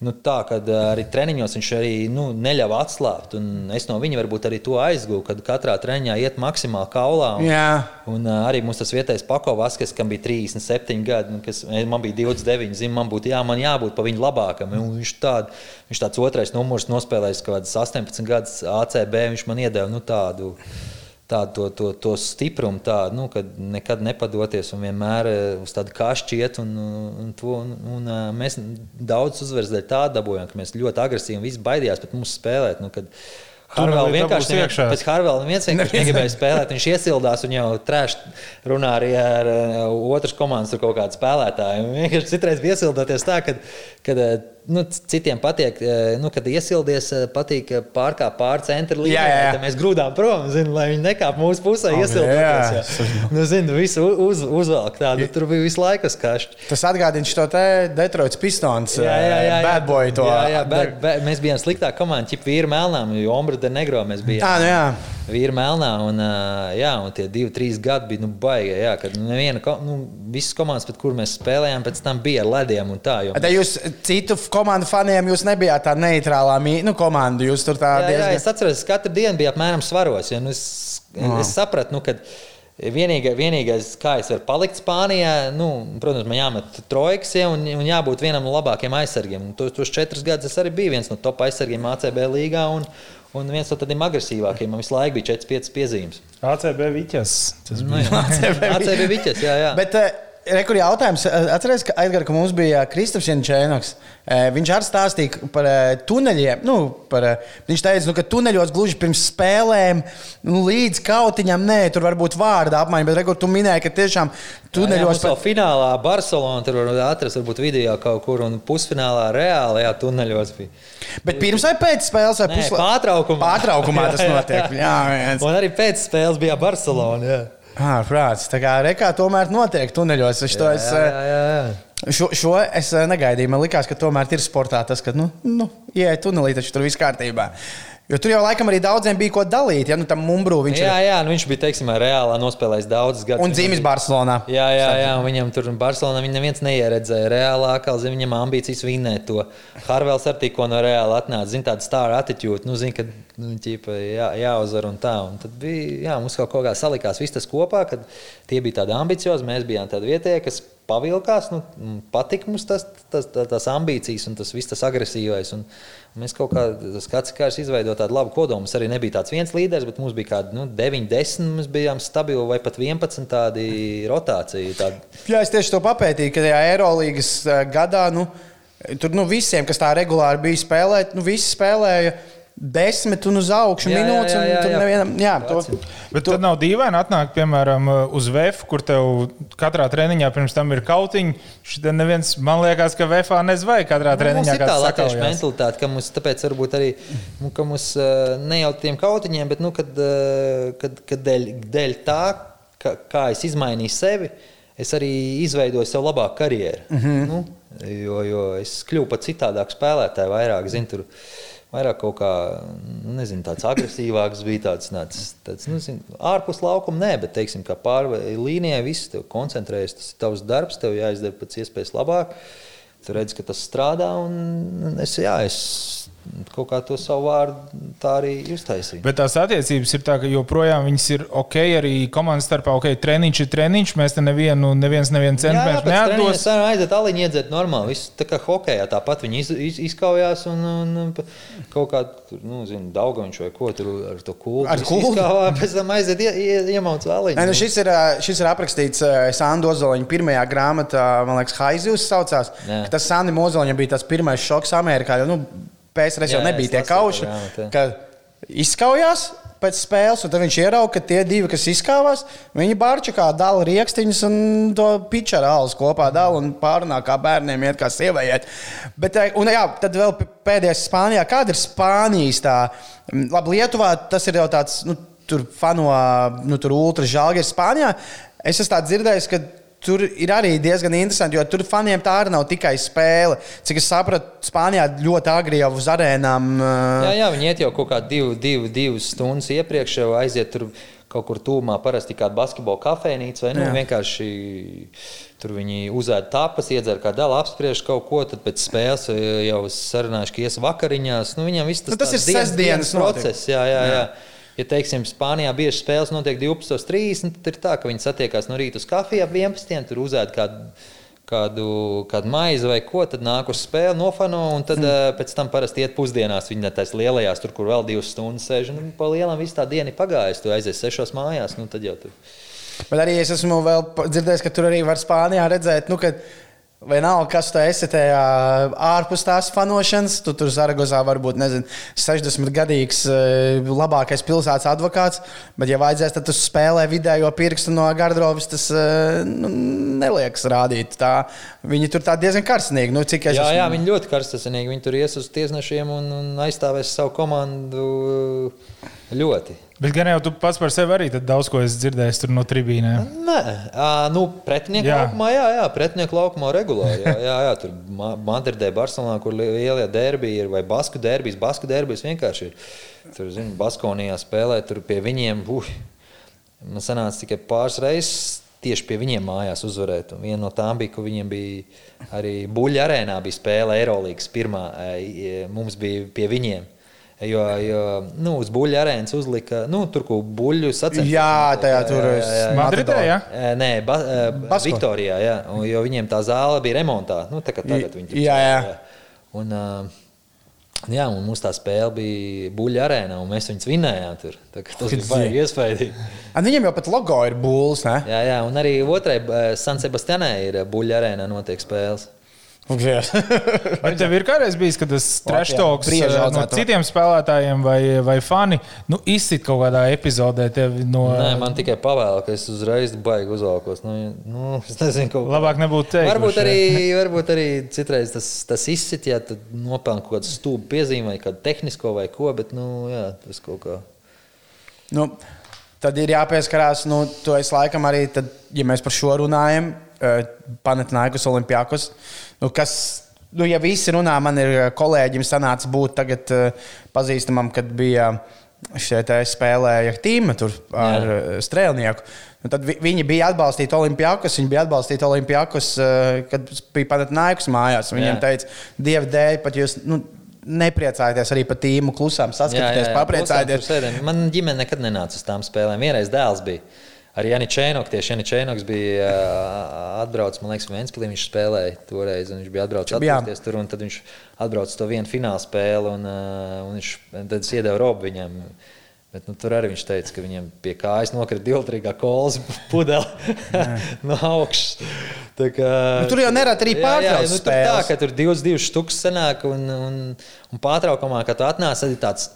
Nu, tā, kad uh, arī treniņos viņš arī nu, neļāva atslābt. Es no viņa varbūt arī to aizgūstu, kad katrā treniņā iet maksimāli kaulā. Un, Jā. un uh, arī mums tas vietējais pakovas, kas kam bija 37 gadi, un kas eh, man bija 29, zin, man būtu jā, man jābūt pa viņu labākam. Un Viņš, tād, viņš tāds otrais numurs nospēlējis kaut kādas 18 gadus ACB, viņš man iedeva nu, tādu. Tādu to, to, to stiprumu, tādu, nu, kad nekad nepadoties un vienmēr eh, uz tādu kašķi iet. Un, un, to, un, un, eh, mēs daudz uzvaras dēļ tā dabūjām, ka mēs ļoti agresīvi un visi baidījās pret mums spēlēt. Nu, kad Tunelī vienkārši iekšā. pēc Harvela neviens vienkārši negribēja spēlēt. Viņš iesildās un jau trešā runā arī ar uh, otras komandas tur kaut kādu spēlētāju. Un Vienkārši citreiz bija iesildoties tā, ka kad, uh, nu, citiem patīk, uh, nu, kad iesildies, uh, patīk pārkāpt pāri centra. Tad Mēs grūdām prom, zinu, lai viņi nekāp mūsu pusē, Oh, jā. Nu, zinu, visu uz, uzvelk tādu. Tur bija visu laiku skašķi. Tas atgādina šo te Detroitas Pistons. Jā, jā, jā, jā. Bad boy to. Jā, jā, bad, bad, mēs bijām sliktāka komanda, ķip vīri melnām, jo Ombra de Negro mēs bijām. Tā, nu jā. Vīri melnā, un, jā, un tie divi, trīs gadi bija nu, baigi. Jā, kad neviena, nu, visas komandas, pret kurām mēs spēlējām, pēc tam bija ar lediem un tā. Jo, Tad jūs citu komandu faniem, jūs nebijāt tā neitrālā nu, komanda. Jūs tur tā jā, jā, diezgan. es atceros, ka katru dienu bija apmēram svaros. Ja, nu, es, es sapratu, nu, ka vienīgais, vienīgais, kā es varu palikt Spānijā, nu, protams, man jāmet trojkas, ja, un, un jābūt vienam no labākajiem aizsargiem. Tos, tos četrus gadus es arī biju viens no top aizsargiem ACB līgā. Un, Un viens no tādiem agresīvākiem man visu laiku bija 4-5 piezīmes. ACB Viķis. Tas Nu, bija. jā, ACB Viķis, jā, jā. Bet, eh, Rekur jautājums. Atcerieties, ka aizgāja, ka mums bija Kristofers Jančēnoks. Viņš arī stāstīja par tuneļiem. Nu, par, viņš teica, nu, ka tuneļos gluži pirms spēlēm, nu, līdz kautiņam, nē, tur var būt vārda apmaiņa. Bet, rekur, tu minēji, ka tiešām tuneļos. Jā, jā, pat... finālā Barcelona tur var atrast, varbūt video kaut kur, un pusfinālā reālajā tuneļos bija. Bet pirms vai pēc spēles? Vai pusla... Pārtraukumā. Pārtraukumā tas notiek. jā, viens. un arī pēc spēles bija Barcelona. Jā. Ah, prāts. Tā kā rekā tomēr notiek tuneļos. Es jā, es, jā, jā, jā. Šo, šo es negaidīju. Man liekas, ka tomēr ir sportā tas, ka, nu, nu ieej tunelī, taču tur viss kārtībā. Jo tur jau laikam arī daudziem bija ko dalīt. Ja, nu, tam Mumbrū viņš jā, ir. Jā, nu, viņš bija teiksim, reālā nospēlējis daudzus gadus. Un dzīves Barcelonā. Jā, jā, jā viņam tur Barcelonā viņa neviens neieredzēja. Reālā kā zin, viņam ambīcijas vinnēt to. Harvels arī tikko no reāla atnāca. Zina, tāda stāra attitūda. Nu, zin, ka nu, ķipa, jā, jāuzvar un tā. Un tad bija, jā, mums kaut kā salikās viss tas kopā, kad tie bija tādi ambiciozi. Mēs bijām tādi vietējie, kas pavilkās. Nu, patika mums tas, tas, tas, tas ambīcijas un tas viss tas agresīvais. Un mēs kaut kā skatījāmies, izveidojot tādu labu kodolu. Mums arī nebija tāds viens līderis, bet mums bija kādi nu, 9, 10. Mēs bijām stabili vai pat 11 tādi rotācija. Tādi. Jā, es tieši to papētīju, ka tajā Eirolandes eh, gadā. Nu, Tur nu, visiem, kas tā regulāri bija spēlēt, nu, visi spēlēja desmit un uz augšu jā, minūtes. Jā, jā, jā, jā. Nevienam, jā, to, Bet to... tad nav dīvaini atnākt, piemēram, uz VF, kur tev katrā treniņā pirms tam ir kautiņi. Šeit neviens, man liekas, ka VF nezvai katrā nu, treniņā. Tā ir latviešu mentalitāte, ka mums tāpēc varbūt arī nu, ka mums, ne jau tiem kautiņiem, bet nu, kad, kad, kad dēļ, dēļ tā, ka, kā es izmainīju sevi, es arī izveidoju sev labāku karjeru. Mm -hmm. nu, jo, jo es kļuvu par citādāku spēlētāju, vairāk zinu. Tur, vairāk kaut kā nu, nezinu, tāds agresīvāks, bija tāds, tāds, tāds nu, zin, ārpus laukuma, nē, bet teiksim, pāri līnijai viss tev koncentrējas. Tas ir tavs darbs, tev jāizdara pēc iespējas labāk. Tu redz, ka tas strādā, un es, jā, es kaut kā to savu vārdu tā arī uztaisīja. Bet tās attiecības ir tā, ka joprojām viņas ir ok, arī komandas starpā ok, treniņš ir treniņš, mēs te nevienu, neviens nevienu centimetru neatdos. Jā, jā aiziet aliņi iedzēt normāli, viss tā kā hokejā tāpat viņi iz, iz, izkaujās un, un kaut kā, nu, zinu, daugaviņš vai ko tur ar to kultu. Ar kultu? Izkāvā, pēc tam aiziet ie, ie, iemauc aliņu. Ne, nu, šis, ir, šis ir aprakstīts Sandu Ozoliņa pirmajā grāmatā, man liekas, Haizivs saucās. Tas Sandi Mozoliņam bija tas pirmais šoks Amerikā, jo, nu, PSRS jau nebija tie kauši, kad izskaujās pēc spēles, un tad viņš ieraudzīja, ka tie divi, kas izkāvās, viņi barčakā dala rīkstiņus un to pičara alus kopā dala un pārunā kā bērniem, iet kā sievietēm. Bet, eh, un jā, tad vēl pēdējais Spānijā. Kāda ir Spānijas tā? Labi, Lietuvā tas ir jau tāds, nu, tur fano, nu, tur ultra žēlgi ir Spānijā. Es esmu dzirdējis, ka tur ir arī diezgan interesanti, jo tur faniem tā arī nav tikai spēle. Cik es sapratu, Spānijā ļoti agri jau uz arēnām. Uh... Jā, jā, viņi iet jau kaut kā divu, divu, divas stundas iepriekš, jau aiziet tur kaut kur tūmā, parasti kāda basketbola kafejnīca vai nu, vienkārši. Tur viņi uzēda tapas, iedzer kā dēlu, apspriež kaut ko, tad pēc spēles jau sarunājuši, ka ies vakariņās. Nu, viņam viss tas, nu, tas ir sestdienas process. Jā, jā, jā. jā ja teiksim, Spānijā bieži spēles notiek 12.30, tad ir tā, ka viņi satiekās no rīta uz kafiju ap 11. tur uzēd kādu. Kādu, kādu maizi vai ko, tad nāk uz spēli, nofano, un tad mm. pēc tam parasti iet pusdienās. Viņi tajās lielajās, tur, kur vēl divas stundas sēž. Nu, pa lielam viss tā diena ir pagājusi. Tu aizies sešos mājās, nu tad jau tur. Bet arī es esmu dzirdējis, ka tur arī var Spānijā redzēt, nu, ka Vai nav, kas tu esi tajā ārpus tās fanošanas? Tu tur Zaragozā varbūt nezinu, 60 gadīgs, labākais pilsētas advokāts, bet, ja vajadzēs, tad tu spēlē vidējo pirkstu no garderobas. Tas nu, neliekas rādīt. Tā, viņi tur diezgan karstīgi. Nu, jā, esmu... jā, viņi ļoti karstīgi. Viņi tur ies uz tiesnešiem un, un aizstāvēs savu komandu ļoti. Bet gan jau tu pats par sevi arī daudz ko esi dzirdējis no tribīnēm. Nē, à, nu, pretinieku jā. laukumā, jā, jā pretinieku laukumā regulāri. Jā, jā, jā tur Madridē, Barcelonā, kur lielie derbiji ir, vai Basku derbijas, Basku derbijas vienkārši ir. Tur, zinu, Baskonijā spēlē, tur pie viņiem, uh, man sanāca tikai pāris reizes tieši pie viņiem mājās uzvarēt. Un viena no tām bija, ka viņiem bija arī Buļļa arēnā bija spēle Eirolandes pirmā. Mums bija pie viņiem. Jo, jo nu, uz buļbuļsaktas arēnas uzlika nu, tur, kur buļbuļs sacensības. Jā, tajā tur ir Madridē. Jā? Nē, ba, Basko. Viktorijā. Jā, un, jo viņiem tā zāle bija remontā. Nu, tā kā tagad viņi tur jā, jā. jā. Un, Jā, un mums tā spēle bija buļbuļsaktas arēnā, un mēs viņus vinējām tur. Tas bija baigi iespaidīgi. Viņam jau pat logo ir būls, ne? Jā, jā, un arī otrai San Sebastianē ir buļbuļsaktas arēnā notiek spēles. Vai tev ir kādreiz bijis, kad tas brieža eh, no citiem spēlētājiem vai, vai fani nu, izsit kaut kādā epizodē tevi no. Nē, man tikai pavēla, ka es uzreiz baigi uzvalkos. Nu, nu, es nezinu, ko Labāk nebūtu teikt. Varbūt arī, varbūt arī citreiz tas, tas izsit, ja tu nopelni kaut kādu stūbu piezīmi vai kādu tehnisko vai ko, bet nu, jā, tas kaut kā. Nu, tad ir jāpieskarās, nu, to es laikam arī, tad, ja mēs par šo runājam, Panatnaikus, Olimpijākus, nu, kas, nu, ja visi runā, man ir eh, kolēģim sanāca būt tagad eh, pazīstamam, kad bija šeit spēlēja tīma tur ar Jā. Jā. strēlnieku. Nu, tad vi, viņi bija atbalstīti Olimpijākus, viņi bija atbalstīti Olimpijākus, eh, kad bija Panatnaikus mājās. Viņiem Jā. teica, Dieva dēļ, pat jūs. Nu, Nepriecājieties arī par tīmu, klusām saskatieties, papriecājieties. Man ģimene nekad nenāca uz tām spēlēm. Vienreiz dēls bija. Arī Janis Čēnoks, tieši Janis Čēnoks bija atbraucis, man liekas, Vēnspilī viņš spēlēja toreiz, un viņš bija atbraucis atpūsties tur, un tad viņš atbrauca to vienu fināla spēli, un, un viņš tad iedeva robu viņam. Bet, nu, tur arī viņš teica, ka viņam pie kājas nokrita divtrīgā kolas pudele no augšas. Kā, Nu, tur jau nereti arī pārtrauc nu, tur tā, ka tur divas, divas štukas sanāk, un, un, un pārtraukumā, kad tu atnāc, tad ir tāds.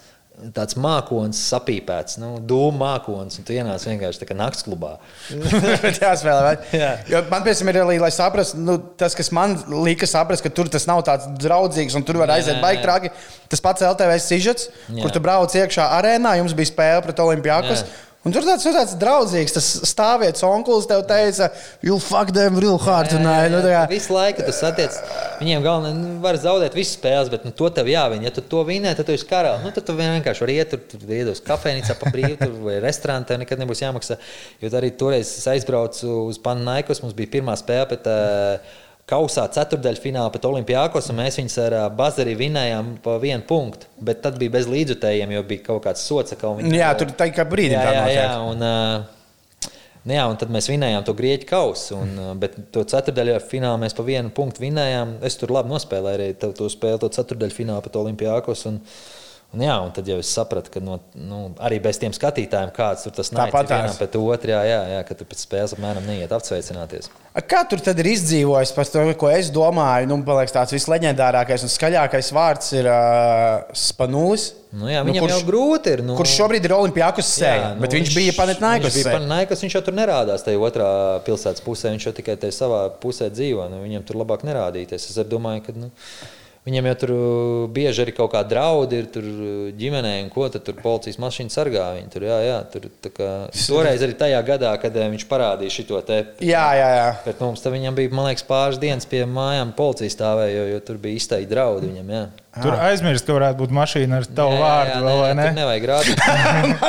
Tāds mākslinieks, sapīpēts, nu, dūmu mākslinieks, un tu ienāc vienkārši tā kā naktas klubā. Bet jāspēlē. vai? Jā. Man, piemēram, ir arī, lai saprastu, nu, tas, kas man lika saprast, ka tur tas nav tāds draudzīgs un tur var Jā, aiziet jā, baigi jā. traki. Tas pats LTV sižets, Jā. kur tu brauc iekšā arēnā, jums bija spēle pret Olimpijākos. Jā. Un tur tāds, nu, tāds draudzīgs, tas stāvietis onkulis tev teica, you fuck them real hard. Un, Jā, jā, nu, jā. Visu laiku tas attiecas. Viņiem galvenais, nu, var zaudēt visas spēles, bet nu, to tev jāvina. Ja tu to vinē, tad tu esi karalis. Nu, tad tu vienkārši vari iet tur, tur iedos kafejnīcā pa brīvu, tur vai restorānā, tev nekad nebūs jāmaksā. Jo arī toreiz es aizbraucu uz Panaikos, mums bija pirmā spēle pēc uh, kausā ceturdaļfinālā pret Olimpijākos, un mēs viņus ar uh, Bazarī vinējām pa vienu punktu. Bet tad bija bez līdzutējiem, jo bija kaut kāds sots. ka viņi- Jā, tur tā kā brīdim jā, jā, jā, un, uh, nu jā, un tad mēs vinējām to grieķu kausu. Un, uh, bet to ceturdaļā finālā mēs pa vienu punktu vinējām. Es tur labi nospēlēju arī to, spēli, to ceturdaļu finālu pret Olimpijākos. Un, Un jā, un tad jau es sapratu, ka no, nu, arī bez tiem skatītājiem, kāds tur tas Tāpatās. vienam pret otru, jā, jā, ka tu pēc spēles apmēram neiet apsveicināties. A, Kā tur tad ir izdzīvojis par to, ko es domāju? Nu, man liekas, tāds visleģendārākais un skaļākais vārds ir uh, Spanulis. Nu, jā, Nu, viņam kurš- jau grūti ir. Nu, Kurš šobrīd ir Olimpijākus sēja, nu, bet viņš bija Viņš bija sēja. Panetnaikus, viņš jau tur nerādās tajā otrā pilsētas pusē. Viņš jau tikai tajā savā pusē dzīvo. Nu, viņam tur labāk nerādīties. Es domāju, ka. Nu, Viņam jau tur uh, bieži arī kaut kādi draudi ir tur uh, ģimenē, un ko tad tur policijas mašīna sargā. Viņu tur, jā, jā, tur, kā, toreiz arī tajā gadā, kad eh, viņš parādīja šo te. Jā, jā, jā. Bet mums tam viņam bija, man liekas, pāris dienas pie mājām policija stāvēja, jo, jo tur bija izteikti draudi viņam. Jā. Tur aizmirst, ka varētu būt mašīna ar tavu Jā, vārdu. jā, vēl, vai nē, ne? nevajag rādīt.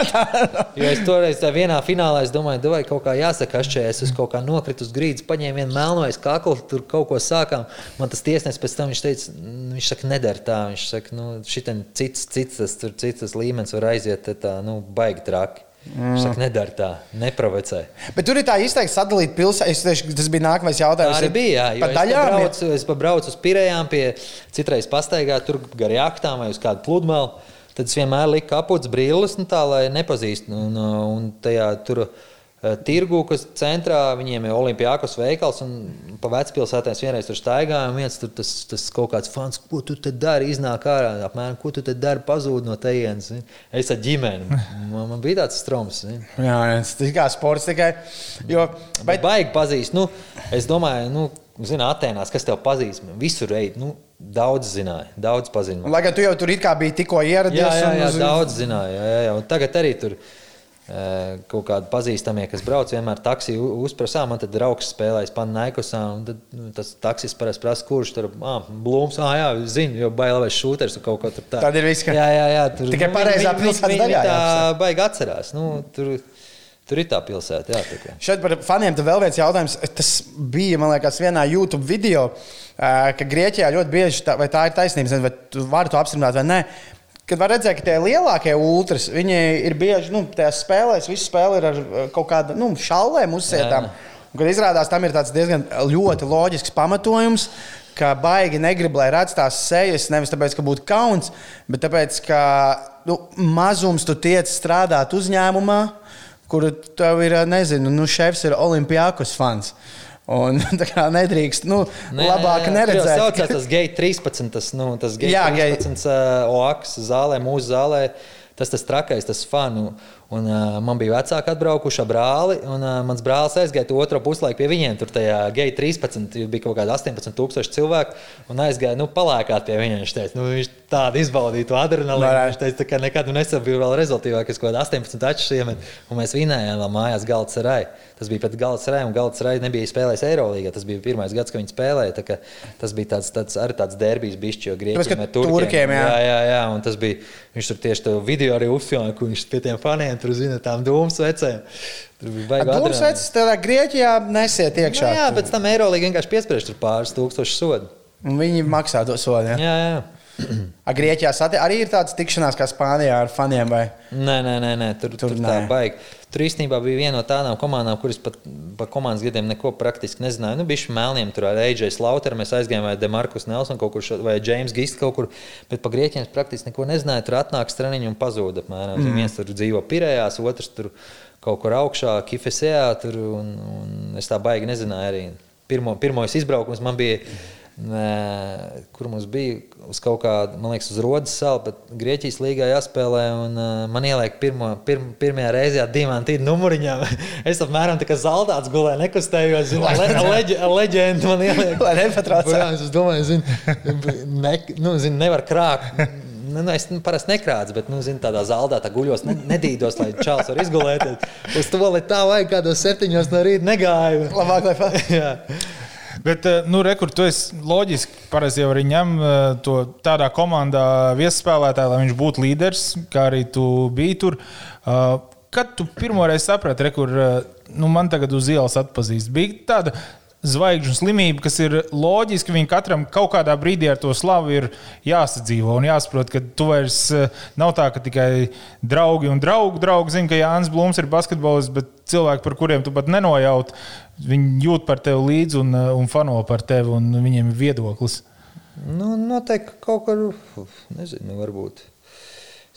jo es toreiz tā vienā finālā es domāju, vai kaut kā jāsaka, es uz kaut kā nokritu uz grīdas, paņēmu vienu melno aiz kakla, tur kaut ko sākām. Man tas tiesnesis pēc tam viņš teica, "Mm, viņš saka, nedara tā. Viņš saka, nu, šitam cits, cits, tas, tur, cits tas līmenis var aiziet tā, nu, baigi traki. Viņš saka, nedara tā, neprovocē. Bet tur ir tā izteikti sadalīta pilsēta. Tas bija nākamais Tā jautājums. arī bija. Jā, Par jo daļām. es ir- braucu, es braucu uz Pirējām, pie citreiz pastaigā, tur gar jaktām vai uz kādu pludmali. Tad es vienmēr liku kaputs brīlis, nu, tā lai nepazīstu. Un, un tajā tur eh, tirgu, kas centrā, viņiem ir olimpiākos veikals, un pa vecpilsētā es vienreiz tur staigāju, un viens tur tas, tas kaut kāds fans, ko tu te dari, iznāk ārā, apmēram, ko tu te dari, pazūd no tejienes. Es ar ģimeni. Man, man bija tāds stroms. zini. Jā, jā, tas ir kā sports tikai. Jo, Bet baigi pazīst. Nu, es domāju, nu, zini, Atenās, kas tev pazīst, visur ej. Nu, daudz zināja, daudz pazina. lai gan tu jau tur biji tikko ieradies. Jā, jā, un jā, daudz zināja. Jā, jā, jā. Un tagad arī tur eh, kaut kādi pazīstamie, kas brauc, vienmēr taksiju uzprasā. Man tad draugs spēlējas Panaikosā, un tad nu, tas taksis parasti prasa, kurš tur ah, blūms. Ah, jā, zinu, jo bailēs šūters un kaut ko tur tādu. Tad ir viss, ka- Jā, jā, jā. Tur, Tikai viņi- pareizā viņi daļā Tā baigi atcerās. Nu, tur, tur ir tā pilsēta. Jā, kā. Šeit par faniem vēl viens jautājums. Tas bija, man liekas, vienā YouTube video, ā, ka Grieķijā ļoti bieži, tā, vai tā ir taisnība, vai tu vari to apstiprināt vai nē. Kad var redzēt, ka tie lielākie ultras, viņi ir bieži, nu, tajās spēlēs, visi spēlē ir ar ā, kaut kādām nu, šallēm uzsietām. Kad izrādās, tam ir tāds diezgan ļoti loģisks pamatojums, ka baigi negrib, lai redz tās sejas. Nevis tāpēc, ka būtu kauns, bet tāpēc, ka nu, mazums tu tiec strādāt uzņēmumā, kur tev ir, nezinu, nu, šefs ir Olimpijākos fans. Un tā kā nedrīkst, nu, nē, labāk nē, neredzēt. Tas saucās tas Gate 13, tas, nu, tas Jā, 13 uh, OAKS zālē, mūsu zālē. Tas tas trakais, tas fanu. Un, uh, man bija vecāki atbraukuši ar brāli, un uh, mans brālis aizgāja to otro puslaiku pie viņiem. Tur tajā Gate 13 bija kaut kādi 18,000 cilvēku, un aizgāja nu, palēkāt pie viņiem. Viņš teica, nu, viņš tādu izbaudīja to adrenalīnu. Viņš teica, ka nekad nu, nesabija vēl rezultātīvākais, ko 18 tačus iemet, un mēs vinējām vēl mājās galda rai. Tas bija pat Galatasaray, un Galatasaray nebija spēlējis Eirolandā. Tas bija pirmais gads, kad viņi spēlēja. Tas bija tāds, tāds, arī tāds derbijs, bišķi, jo grieķiem ir turkiem. Jā. jā, jā, un tas bija, viņš tur tieši to video arī uzfilmēja, kur viņš pie tiem faniem tur zina tām dūmas vecēm. Dūmas vecs tādā Grieķijā nesiet iekšā. Nu, jā, pēc tam Eirolandā vienkārši piespriež tur pāris tūkstošu sodu. Un viņi maksā to sodu. Jā, jā. jā. A, Grieķijā arī ir tādas tikšanās kā Spānijā ar faniem? Vai? Nē, nē, nē, nē tur, tur, tur tā baigi. Tur īstenībā bija viena no tādām komandām, kuras pat par komandas gadiem neko praktiski nezināja. Nu, bija melniem, tur ar AJ Slaughter mēs aizgājām, vai Demarkus Nelson kaut kur, vai James Gist kaut kur. Bet par grieķiem praktiski neko nezināja. Tur atnāk straniņš un pazūd. Apmēram. Mm. Viens tur dzīvo Pirējās, otrs tur kaut kur augšā, Kifesējā. Tur, un, un es tā baigi nezināju arī. Pirmo, pirmais izbraukums man bija. Mm kur mums bija uz kaut kāda, man liekas, uz Rodas salu, bet Grieķijas līgā jāspēlē. Un, uh, man ieliek pirmo, pirm, pirmajā reizē diamantīnu numuriņā. es apmēram tā kā zaldāts gulēju, nekustējos. Zinu, le, leģ, leģenda man ieliek. Lai nepatraucētu. Es domāju, zinu, ne, nu, zinu, nevar krākt. Nu, nu, es nu, parasti nekrācu, bet nu, zinu, tādā zaldātā guļos, ne, nedīdos, lai čāls var izgulēties. Uz to, lai tā vajag kādos septiņos no rīta negāju. Labāk, lai pat. Bet, eh, nu, rekur, tu esi loģiski, parasti jau arī ņem eh, to tādā komandā viesspēlētāju, lai viņš būtu līderis, kā arī tu biji tur. Eh, kad tu pirmoreiz saprati, rekur, nu, man tagad uz ielas atpazīst, bija tāda zvaigžņu slimība, kas ir loģiski. Viņam katram kaut kādā brīdī ar to slavu ir jāsadzīvo un jāsaprot, ka tu vairs nav tā, ka tikai draugi un draugi, draugi zina, ka Jānis Blūms ir basketbolists, bet cilvēki, par kuriem tu pat nenojauti, Viņi jūt par tevi līdzi un, uh, un fano par tevi, un viņiem ir viedoklis. Nu, noteikti kaut kur, nezinu, varbūt.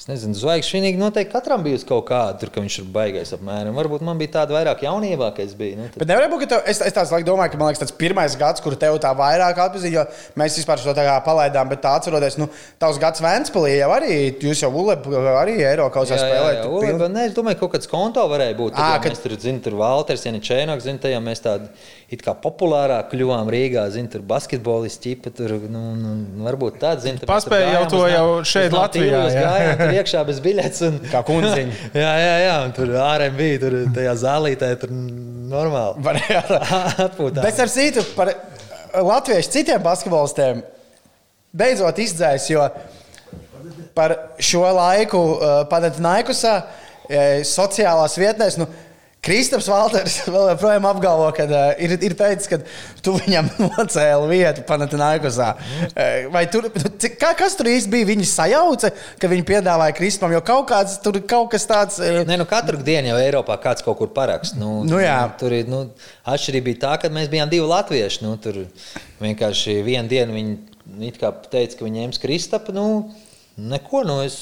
Es nezinu, zvaigžņu šī noteikti katram bija kaut kāda, tur, ka viņš ir baigais apmēram. Varbūt man bija tāda vairāk jaunībā, ka es biju. Nu, tad... Bet nevar būt, ka tev, es, es tāds domāju, ka man liekas, tas pirmais gads, kur tev tā vairāk atpazīst, jo mēs vispār to tā kā palaidām, bet tā atceroties, nu, tavs gads Vēnspilī jau arī, jūs jau Uleb, arī Eirokausā spēlējāt. Uleb, ne, es domāju, ka kaut kāds konto varēja būt. Tad, à, kad... Mēs tur, zin, tur Valters, Janičēnoks, zin, tajā mēs tādi it kā populārāk kļuvām Rīgā. Zin, tur basketbolisti, ķipa, tur nu, nu, varbūt tāds - paspēja jau to jau šeit Latvijā. Jā, gājām tur iekšā bez biļetes. Un, kā kundziņa. jā, jā, jā, un tur ārēm bija, tur tajā zālītē, tur normāli. Varēja atpūtāt. Bet ar citu par latviešu citiem basketbolistiem beidzot izdzēs, jo par šo laiku uh, Panathinaikosā uh, sociālās vietnēs. Nu, Kristaps Valters vēl joprojām apgalvo, ka uh, ir, ir teicis, ka tu viņam nocēli vietu Panathinaikosā. Uh, vai tur, kā, kas tur īsti bija? Viņi sajauca, ka viņi piedāvāja Kristapam, jo kaut, kāds, tur, kaut kas tāds. Uh... Nē, nu katru dienu jau Eiropā kāds kaut kur parakst. Nu, nu, jā. tur ir nu, atšķirība bija tā, ka mēs bijām divi latvieši. Nu, tur vienkārši vienu dienu viņi teica, ka viņi ņems Kristapu. Nu, neko, nu es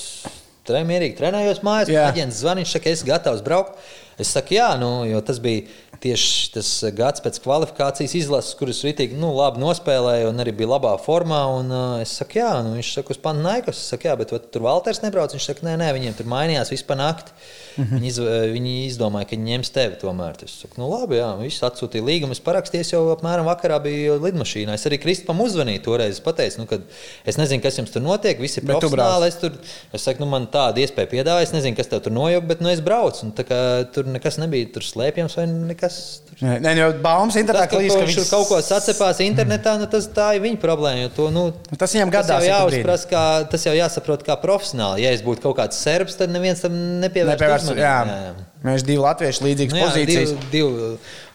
mierīgi trenējos mājās. Aģents zvanīja, ka es esmu gatavs braukt. Es saku, jā, nu, jo tas bija tieši tas gads pēc kvalifikācijas izlases, kuras rītīgi nu, labi nospēlēja un arī bija labā formā. Un, uh, es saku, jā, nu, viņš saka, uz Panaikos. Es saku, jā, bet tur Valters nebrauc. Viņš saka, nē, nē, viņiem tur mainījās vispār nakti. Mm -hmm. viņi, iz, viņi izdomāja, ka viņi ņems tevi tomēr. Es saku, nu labi, jā, viņš atsūtīja līgumu. Es parakstījos jau apmēram vakarā bija lidmašīnā. Es arī Kristupam uzvanīju toreiz. Es pateicu, nu, ka es nezinu, kas jums tur notiek. Visi ir profesionāli. Es, tur, es saku, nu, man tāda iespēja piedāvāja. Es nezinu, kas tev tur nojauka, bet nu, es braucu. Un, kā, tur nekas nebija tur slēpjams vai nekas. Tur. Nē, nē jau baumas internetā klīst, ka viņš tur kaut ko sacepās internetā. Nu, tas, tā ir viņa problēma. To, nu, tas viņam gadās. Tas jau, jāuzpras, kā, tas jau jāsaprot kā profesionāli. Ja es būtu kaut kāds serbs, tad neviens tam nepievērst uzmanību. Mēs divi latvieši līdzīgas nu, jā, pozīcijas. Divi, divi,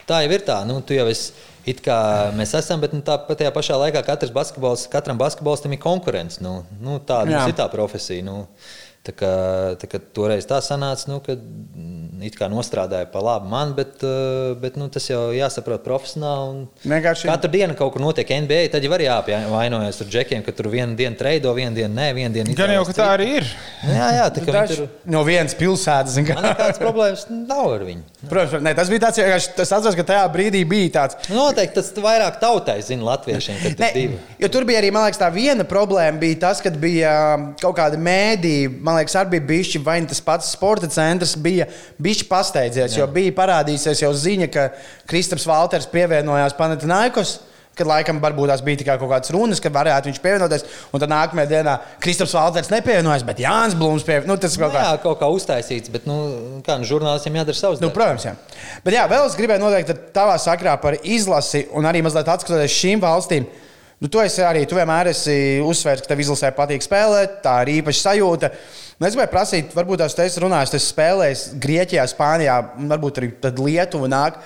tā jau ir tā. Nu, tu jau esi. It kā mēs esam, bet nu, tāpat tajā pašā laikā katram basketbolistam ir konkurence. Nu, nu, tāda ir tā profesija. Nu, tā kā, tā kā toreiz tā sanāca, nu, ka it kā nostrādāja pa labu man, bet, uh, bet nu, tas jau jāsaprot profesionāli. Vienkārši- Katru dienu kaut kur notiek NBA, tad jau var jāapvainojas ar džekiem, ka tur vienu dienu treido, vienu dienu nē, vienu dienu Gan jau, ka tā arī ir. Jā, jā, tā kā viņi Daži tur. no vienas pilsētas. kā- nekādas problēmas nav ar viņu. Protams, ne, tas bija tāds, vienkārši- es atceros, ka tajā brīdī bija tāds. Nu, Noteikti tas vairāk tautai zina latviešiem, ka tur Ne, divi. jo tur bija arī man liekas, tā viena problēma, bija tas, ka bija um, kaut kāda mēdīja. Man liekas, arī bija bijusi vai ne tas pats sporta centrs, bija bijis pasteidzies, jo bija parādījusies jau ziņa, ka Kristaps Valters pievienojās Panatinaikos. Kad laikam varbūt tās bija tikai kaut kādas runas, ka varētu viņš pievienoties. Un tad nākamajā dienā Kristaps Valters nepievienojās, bet Jānis Blūms pievienojās. Nu, tas Nu, kaut kā jā, kaut kā uztaisīts, bet nu, kā nu, žurnālistiem jādara savs Nu, protams, jā. Bet jā, vēl es gribēju noteikt tad tavā sakrā par izlasi un arī mazliet atskatoties šīm valstīm. Nu, tu esi arī, tu vienmēr esi uzsvērs, ka tev izlasē patīk spēlēt, tā ir īpaša sajūta. Nu, es gribēju prasīt, varbūt tās runājis, tu esi spēlējis Grieķijā, Spānijā, varbūt arī Lietuva nāk.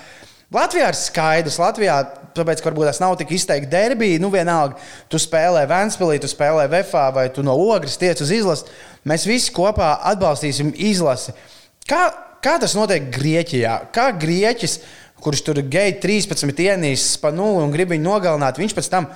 Latvijā ir skaidrs, Latvijā, tāpēc, ka varbūt tas nav tik izteikti derbija. Nu, vienalga, tu spēlē Vēnspilī, tu spēlē Vefā vai tu no Ogres tiec uz izlasi. Mēs visi kopā atbalstīsim izlasi. Kā, kā tas notiek Grieķijā? Kā Grieķis, kurš tur geju 13 ienīsis pa nulli un grib viņu nogalināt, viņš pēc tam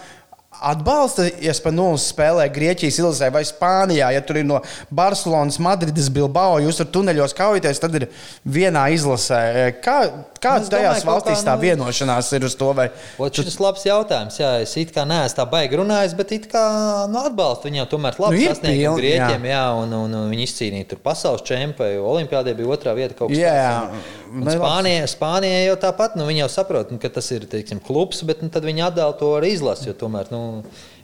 atbalsta, ja Spanulis spēlē Grieķijas izlasē vai Spānijā, ja tur ir no Barcelonas, Madrides, Bilbao, jūs tur tuneļos kaujaties, tad ir vienā izlasē. Kā, kā Es domāju, tajās kā, valstīs tā nu- vienošanās ir uz to? Vai... Ot, Šis ir labs jautājums. Jā, es it kā neesmu tā baigi runājis, bet it kā nu, atbalstu viņam tomēr labi Nu, nu, sasniegt grieķiem. Jā. Jā, un, un, un viņi izcīnīja tur pasaules čempionu. Olimpiādē bija otrā vieta kaut kas tāds. Un, un ne, labs. Spānija, Spānija jau tāpat, nu, viņi jau saprot, nu, ka tas ir teiksim, klubs, bet nu, tad viņi atdala to ar izlasi, jo tomēr nu,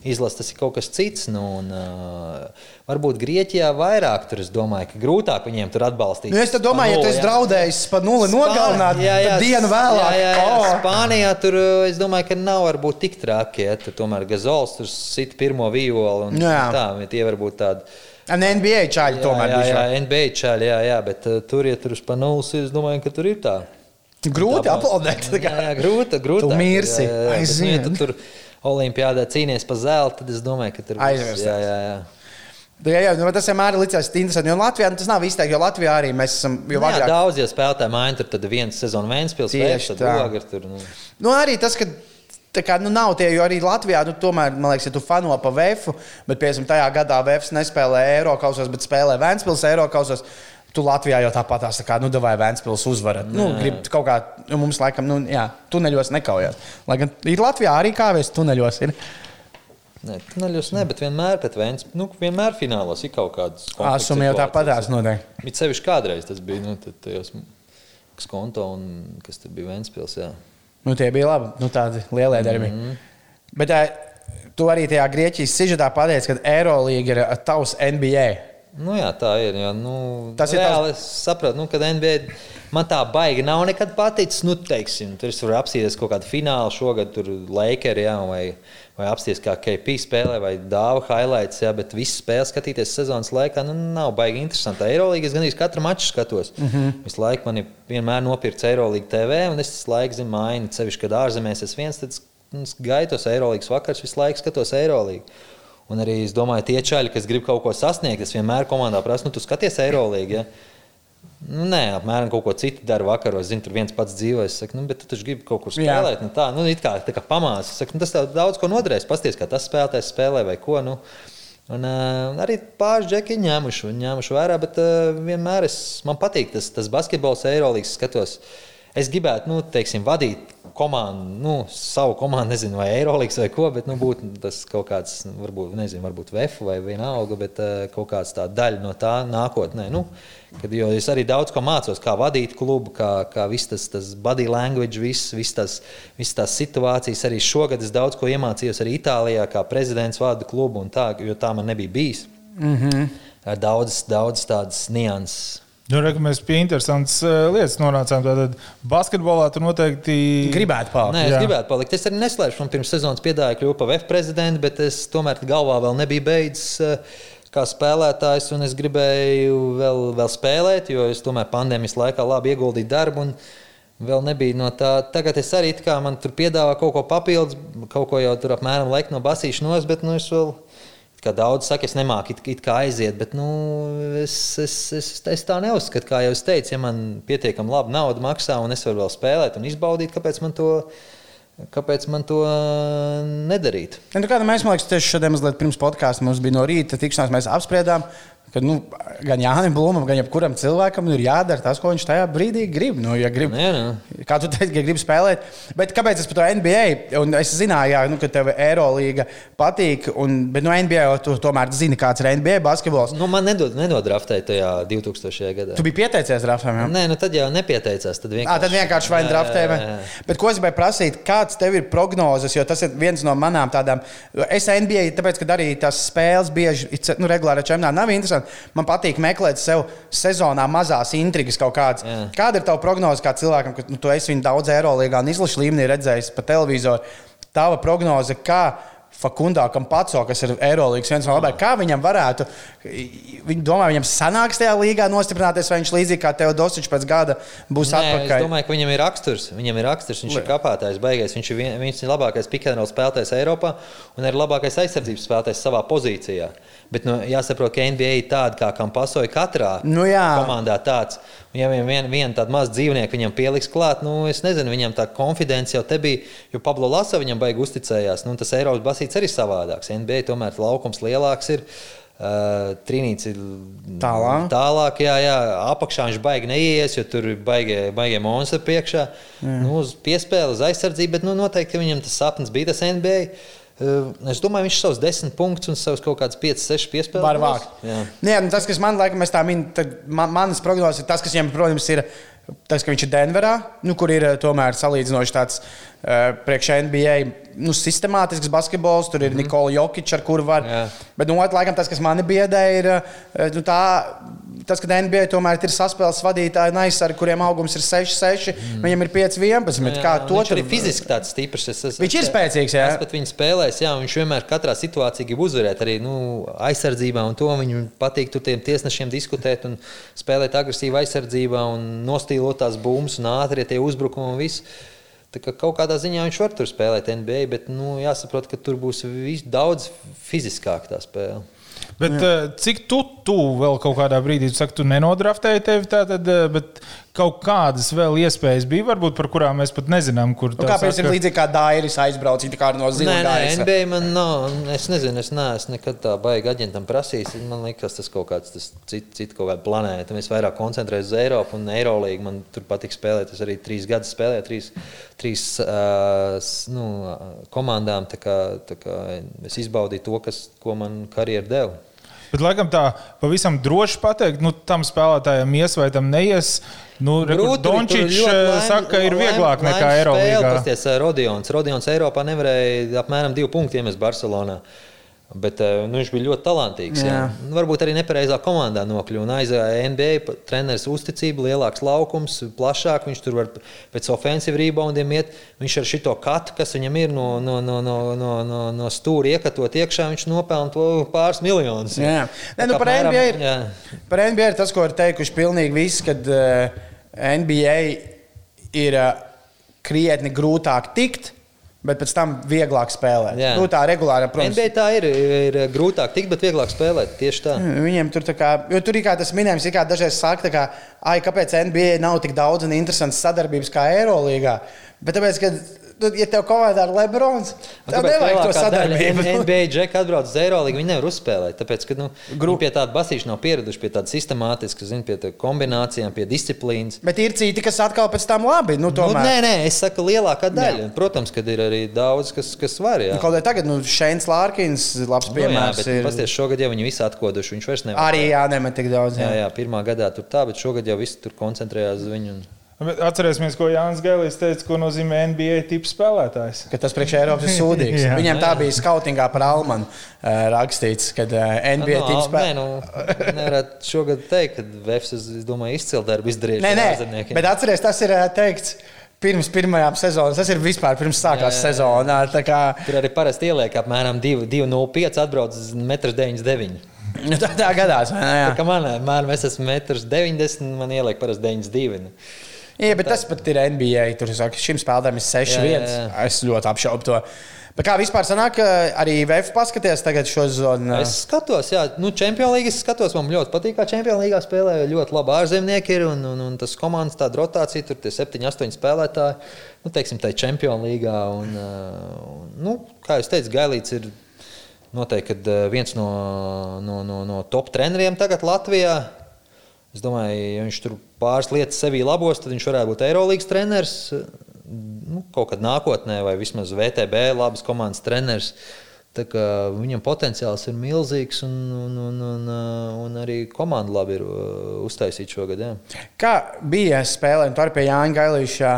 izlasi tas ir kaut kas cits. Nu, un, uh, varbūt Grieķijā vairāk tur es domāju, ka grūtāk viņiem tur atbalstīt. Nu, es domāju, ja tu esi jā. draudējis pa nulli nogalināt, jā, jā, dienu vēlāk. Jā, jā, jā. Oh. Spānijā tur es domāju, ka nav varbūt tik traki. Ja, tur tomēr Gazols tur sit pirmo violi. Un, Jā. tā, tie varbūt tādi. Un NBA čāļi tomēr jā, bija. jā, NBA čāļi, jā, jā, bet uh, tur, ja tur uz panulis, es domāju, ka tur ir tā. Grūti aplaudēt. Jā, jā, grūti. grūti Tu mirsi. Jā, jā, jā, bet, nu, ja Aizvien. tu tur Olimpijādā cīnies par zeltu, tad es domāju, ka tur būs- Aizvērsies. Jā, jā, jā, nu, tas vienmēr ir licies interesanti. Jo Latvijā nu, tas nav izteikti, jo Latvijā arī mēs esam. Nu, jā, agrāk- daudz jau spēlētāji maina, tur tad viens sezonu Vēnspils, Tieši Vēsts, tad tā. Ogre tur. Nu. Nu, arī tas, ka kā, nu, nav tie, jo arī Latvijā, nu, tomēr, man liekas, ja tu fano pa VF, bet, piemēram, tajā gadā VF nespēlē Eiropasos, bet spēlē Vēnspils Eiropasos. Tu Latvijā jau tāpat tā kā, nu, vai Vēnspils uzvarat. Nu, grib kaut kā, nu, mums laikam, nu, jā, tuneļos nekaujās. Lai gan ir Latvijā arī kāvēs tuneļos. Ir. Nē, tuneļos ne, bet vienmēr pēc Vēns, nu, vienmēr finālos ir kaut kādas Āsumi jau tāpat tās notiek. Bet sevišķi kādreiz tas bija, nu, tad tajos skonto un kas tur bija Vēnspils, jā. Nu, tie bija labi, nu, tādi lielie darbi. Mm -hmm. Bet tā, tu arī tajā Grieķijas sižetā pateici, ka Eirolandā ir tavs NBA. Nu, jā, tā ir. Jā, nu, Tas ir reāli, es saprotu, nu, ka NBA man tā baigi nav nekad paticis. Nu, teiksim, tur es varu apstīties kaut kādu finālu šogad, tur Lakers, jā, vai, vai apstīties kā KP spēlē, vai Dāva highlights, jā, bet visas spēles skatīties sezonas laikā nu, nav baigi interesanti. Eirolandā es gandrīz katru maču skatos. Mm -hmm. Visu laiku man ir vienmēr nopirkts Eirolandā TV, un es visu laiku zinu, mainu, sevišķi, kad ārzemēs es viens, tad es gaitos Eirolandas vakars, visu laiku skatos Eirolandā. Un arī es domāju, tie čaļi, kas grib kaut ko sasniegt, es vienmēr komandā prasu, nu, tu skaties Eirolandā. Ja? Nu, nē, apmēram kaut ko citu dara vakaros. Zinu, tur viens pats dzīvo. Es saku, nu, bet tu taču gribi kaut kur spēlēt. Nu, tā, nu, it kā, tā kā pamācis. Es saku, nu, tas tev daudz ko noderēs. Pasties, kā tas spēlētājs spēlē vai ko. Nu. Un, uh, arī pāris džeki ņēmuši, ņēmuši vērā, bet uh, vienmēr es, man patīk tas, tas basketbols, Eirolandes skatos. Es gribētu, nu, teiksim, vadīt komandu, nu, savu komandu, nezinu, vai Eirolandes vai ko, bet nu, būtu tas kaut kāds, varbūt, nezinu, varbūt VF vai vienalga, bet uh, kaut kāds tā daļa no tā nākotnē. Nu, kad, jo es arī daudz ko mācos, kā vadīt klubu, kā, kā viss tas, tas body language, viss vis tas, vis tās situācijas. Arī šogad es daudz ko iemācījos arī Itālijā, kā prezidents vada klubu, un tā, jo tā man nebija bijis. Mm -hmm. Daudz, daudz tādas nianses. Nu, re, mēs pie interesantas uh, lietas nonācām. Tātad basketbolā tur noteikti Gribētu palikt. Nē, es Jā. gribētu palikt. Es arī neslēpšu, man pirms sezonas piedāvāja kļūt par VF prezidentu, bet es tomēr galvā vēl nebiju beidzis. eh, Kā spēlētājs, un es gribēju vēl, vēl spēlēt, jo es tomēr pandēmijas laikā labi ieguldīju darbu. un Vēl nebija no tā. Tagad es arī it kā man tur piedāvā kaut ko papildus, kaut ko jau tur apmēram laiku no basīšanos, bet nu, es vēl Kā daudz saka, es nemāku it, it kā aiziet, bet nu, es, es, es, es tā neuzskatu. Kā jau es teicu, ja man pietiekami labi nauda maksā un es varu vēl spēlēt un izbaudīt, kāpēc man to, kāpēc man to nedarīt? Ja, nu, kāda mēs, man liekas, tieši šodien mazliet pirms podkāsta mums bija no rīta tikšanās, mēs apspriedām, ka nu, gan Jānis Blūmam, gan jebkuram cilvēkam ir jādara tas, ko viņš tajā brīdī grib. Nu, ja grib Nu, jā, nu. Kā tu teici, ka gribi spēlēt. Bet kāpēc es par to NBA? Un es zināju, jā, nu, ka tev Eirolanda patīk. Un, bet no NBA jau tu tomēr zini, kāds ir NBA basketbols. Nu, man nedod, nedod draftēt tajā 2000. gadā. Tu biji pieteicies Rafam. Jā? Nē, nu tad jau nepieteicās. Tad vienkārši, À, tad vienkārši vai nu draftē. Vai... Jā, jā, jā. Bet ko es gribēju prasīt, kāds tev ir prognozes? Jo tas ir viens no manām tādām. Es NBA, tāpēc, ka arī tās spēles bieži, nu, regulāri čempionātā nav interesanti. Man patīk meklēt sev sezonā mazās intrigas kaut kādas. Jā. Kāda ir tava prognoze kā cilvēkam, ka nu, tu esi viņu daudz Eirolīgā un izlašu līmenī redzējis pa televizoru? Tava prognoze, kā Fakundā Kampaco, kas ir Eirolandes viens no labākajiem, kā viņam varētu, viņi domā, viņam sanāks tajā līgā nostiprināties, vai viņš līdzīgi kā Teodosičs pēc gada būs Nē, es atpakaļ. domāju, ka viņam ir raksturs. Viņam ir raksturs, viņš ir kapātājs, baigais. Viņš ir, vien, viņš ir labākais pikēnola spēlētājs Eiropā un ir labākais aizsardzības spēlētājs savā pozīcijā. Bet nu, jāsaprot, ka NBA ir tāda, kā Kampaso ir katrā Nu jā. komandā tāds. Un, ja viņam vien, vien tāda maza dzīvnieka viņam pieliks klāt, nu, es nezinu, viņam tā konfidence jau te bija, jo Pablo Lasa viņam baigi uzticējās. Nu, tas Eiropas basīts arī savādāks. NBA tomēr laukums lielāks ir. Uh, Trīnīts ir Tālāk. tālāk, jā, jā, apakšā viņš baigi neies, jo tur ir baigie, baigie monstri priekšā. Nu, uz piespēli, uz aizsardzību, bet nu, noteikti viņam tas sapnis bija tas NBA. Es domāju, viņš savus desmit punktus un savus kaut kādus 5, 6 piespēles. Var vākt. Jā. Nē, nu, tas, kas man mēs tā minam, tad man, manas prognozes ir tas, kas viņam, protams, ir tas, ka viņš ir Denverā, nu, kur ir eh, tomēr salīdzinoši tāds priekš NBA nu, sistemātisks basketbols. Tur ir mm -hmm. Nikola Jokic, ar kuru var. Jā. Bet, nu, laikam, tas, kas man biedē, ir eh, nu, tā, tas, ka NBA tomēr ir saspēles vadītāji un aizsargi, kuriem augums ir 6, 6, mm. viņam ir 5, 11. Kā to viņš tur arī fiziski tāds stiprs. Es, es, Viņš ir spēcīgs, jā. Es pat viņu spēlēju, jā, viņš vienmēr katrā situācijā grib uzvarēt. Arī nu, aizsardzībā, un to viņam patīk tur tiem tiesnešiem diskutēt un spēlēt agresīvā aizsardzībā un nostīlot tās bumbas un ātrie tie uzbrukumi un viss. Tā kā kaut kādā ziņā viņš var tur spēlēt NBA, bet nu, jāsaprot, ka tur būs vis, daudz fiziskāk tā spēle. Bet uh, cik tu, tu vēl kaut kādā brīdī, tu saki, tu nenodraftēji tevi tātad, uh, bet kaut kādas vēl iespējas bija, varbūt par kurām mēs pat nezinām, kur Nu, kāpēc ir līdzīgi kā Dairis aizbraucis tā kā no Nē, zila nē, gaisa? NBA man nav. Es nezinu, es neesmu nekad tā baigi aģentam prasījis. Man liekas, tas kaut kāds tas cits, cits kaut kāda planēta. Mēs vairāk koncentrējamies uz Eiropu un Eirolīgu. Man tur patīk spēlēt. Es arī trīs gadus spēlēju, trīs, trīs uh, nu, komandām. Tā kā, tā kā es izbaudīju to, kas, ko man karjeras deva. Bet, laikam, tā pavisam droši pateikt, nu, tam spēlētājam ies vai tam neies. Nu, Dončits saka, ka ir vieglāk nekā. Pasties, Rodions. Rodions Eiropā nevarēja apmēram divu punktu iemest Barcelonā. Bet eh, nu, viņš bija ļoti talantīgs. Jā. Jā. Jā. Varbūt arī nepareizā komandā nokļuva. Aizgāja NBA pa- treneris uzticība, lielāks laukums, plašāk. Viņš tur var pēc ofensīvas reboundiem iet. Viņš ar šo katu, kas viņam ir no, no, no, no, no, no, no stūra iekatot iekšā, viņš nopelna to pāris miljonus. Jā. Nē, nu, par apmēram- NBA ir, jā. par NBA ir tas, ko ir teikuši pilnīgi visi, kad uh, NBA ir uh, krietni grūtāk tikt, bet pēc tam vieglāk spēlēt. Jā. Nu, tā regulāri, protams. NBA tā ir, ir grūtāk tikt, bet vieglāk spēlēt. Tieši tā. Viņiem tur tā kā, jo tur ir kā tas minējums, ir kā dažreiz saka, kā, ai, kāpēc NBA nav tik daudz un interesants sadarbības kā Eirolandā. Bet tāpēc, ka, nu, ja tev komandā ir Lebrons, tad nevajag to sadarbību. NBA džeka atbrauc uz Eirolandu, viņi nevar uzspēlēt. Tāpēc, ka nu, Grup- viņi pie tāda basīša nav pieraduši, pie tāda sistemātiska, zin, pie tā kombinācijām, pie disciplīnas. Bet ir citi, kas atkal pēc tam labi. Nu, Nu, tomēr. nē, nē, es saku, lielākā daļa. Protams, ka ir arī daudz, kas, kas var. Jā. Kaut kā tagad, nu, Šēns Lārkins, labs Nu, jā, piemērs. bet ir. pasties, šogad jau viņi visi atkoduši. Viņš vairs nevar. Arī jānemet tik daudz. Jā, Jā. jā, pirmā gadā tur tā, bet šogad jau visi tur koncentrējās uz viņu. Un... Atcerēsimies, ko Jānis Gēlis teica, ko nozīmē NBA tips spēlētājs. Ka tas priekš Eiropas ir sūdīgs. Jā. Viņam tā bija skautingā par Almanu uh, rakstīts, kad uh, NBA Nu, tips nē, nu, nevarētu šogad teikt, ka Vēfs, es domāju, izcili darbu izdarījuši. Nē, nē, bet atcerieties, tas ir uh, teikts pirms pirmajām sezonām. Tas ir vispār pirms sākās Jā, jā, jā. sezona. tā Kā, Tur arī parasti ieliek apmēram 2,05 atbrauc uz 1,99 m. nu, tā, tā gadās. vai ne, jā. Tā kā man, man es esmu 1,90 m, man ieliek parasti 92. nu. Jā, bet tas pat ir NBA. Tur saka, šim spēlētājam ir seši Jā, jā, vietas. jā. Es ļoti apšaubu to. Bet kā vispār sanāk, arī VF paskaties tagad šo zonu? Es skatos, jā, nu, Champions League skatos, man ļoti patīk, kā Champions League spēlē. Ļoti labi ārzemnieki ir un, un, un tas komandas tāda rotācija, tur tie 7, 8 spēlētāji. Nu, teiksim, tā ir Champions League. Un, un, nu, kā jau teicu, Gailīts ir noteikti viens no, no, no, no top treneriem tagad Latvijā. Es domāju, ja viņš tur pāris lietas sevī labos, tad viņš varētu būt Eirolandes treneris nu, kaut kad nākotnē, vai vismaz VTB labas komandas treneris. Viņam potenciāls ir milzīgs, un, un, un, un, un arī komanda labi ir uh, uztaisīta šogad. Jā. Kā bija spēlēt, tur pie Jāņa Gailīša?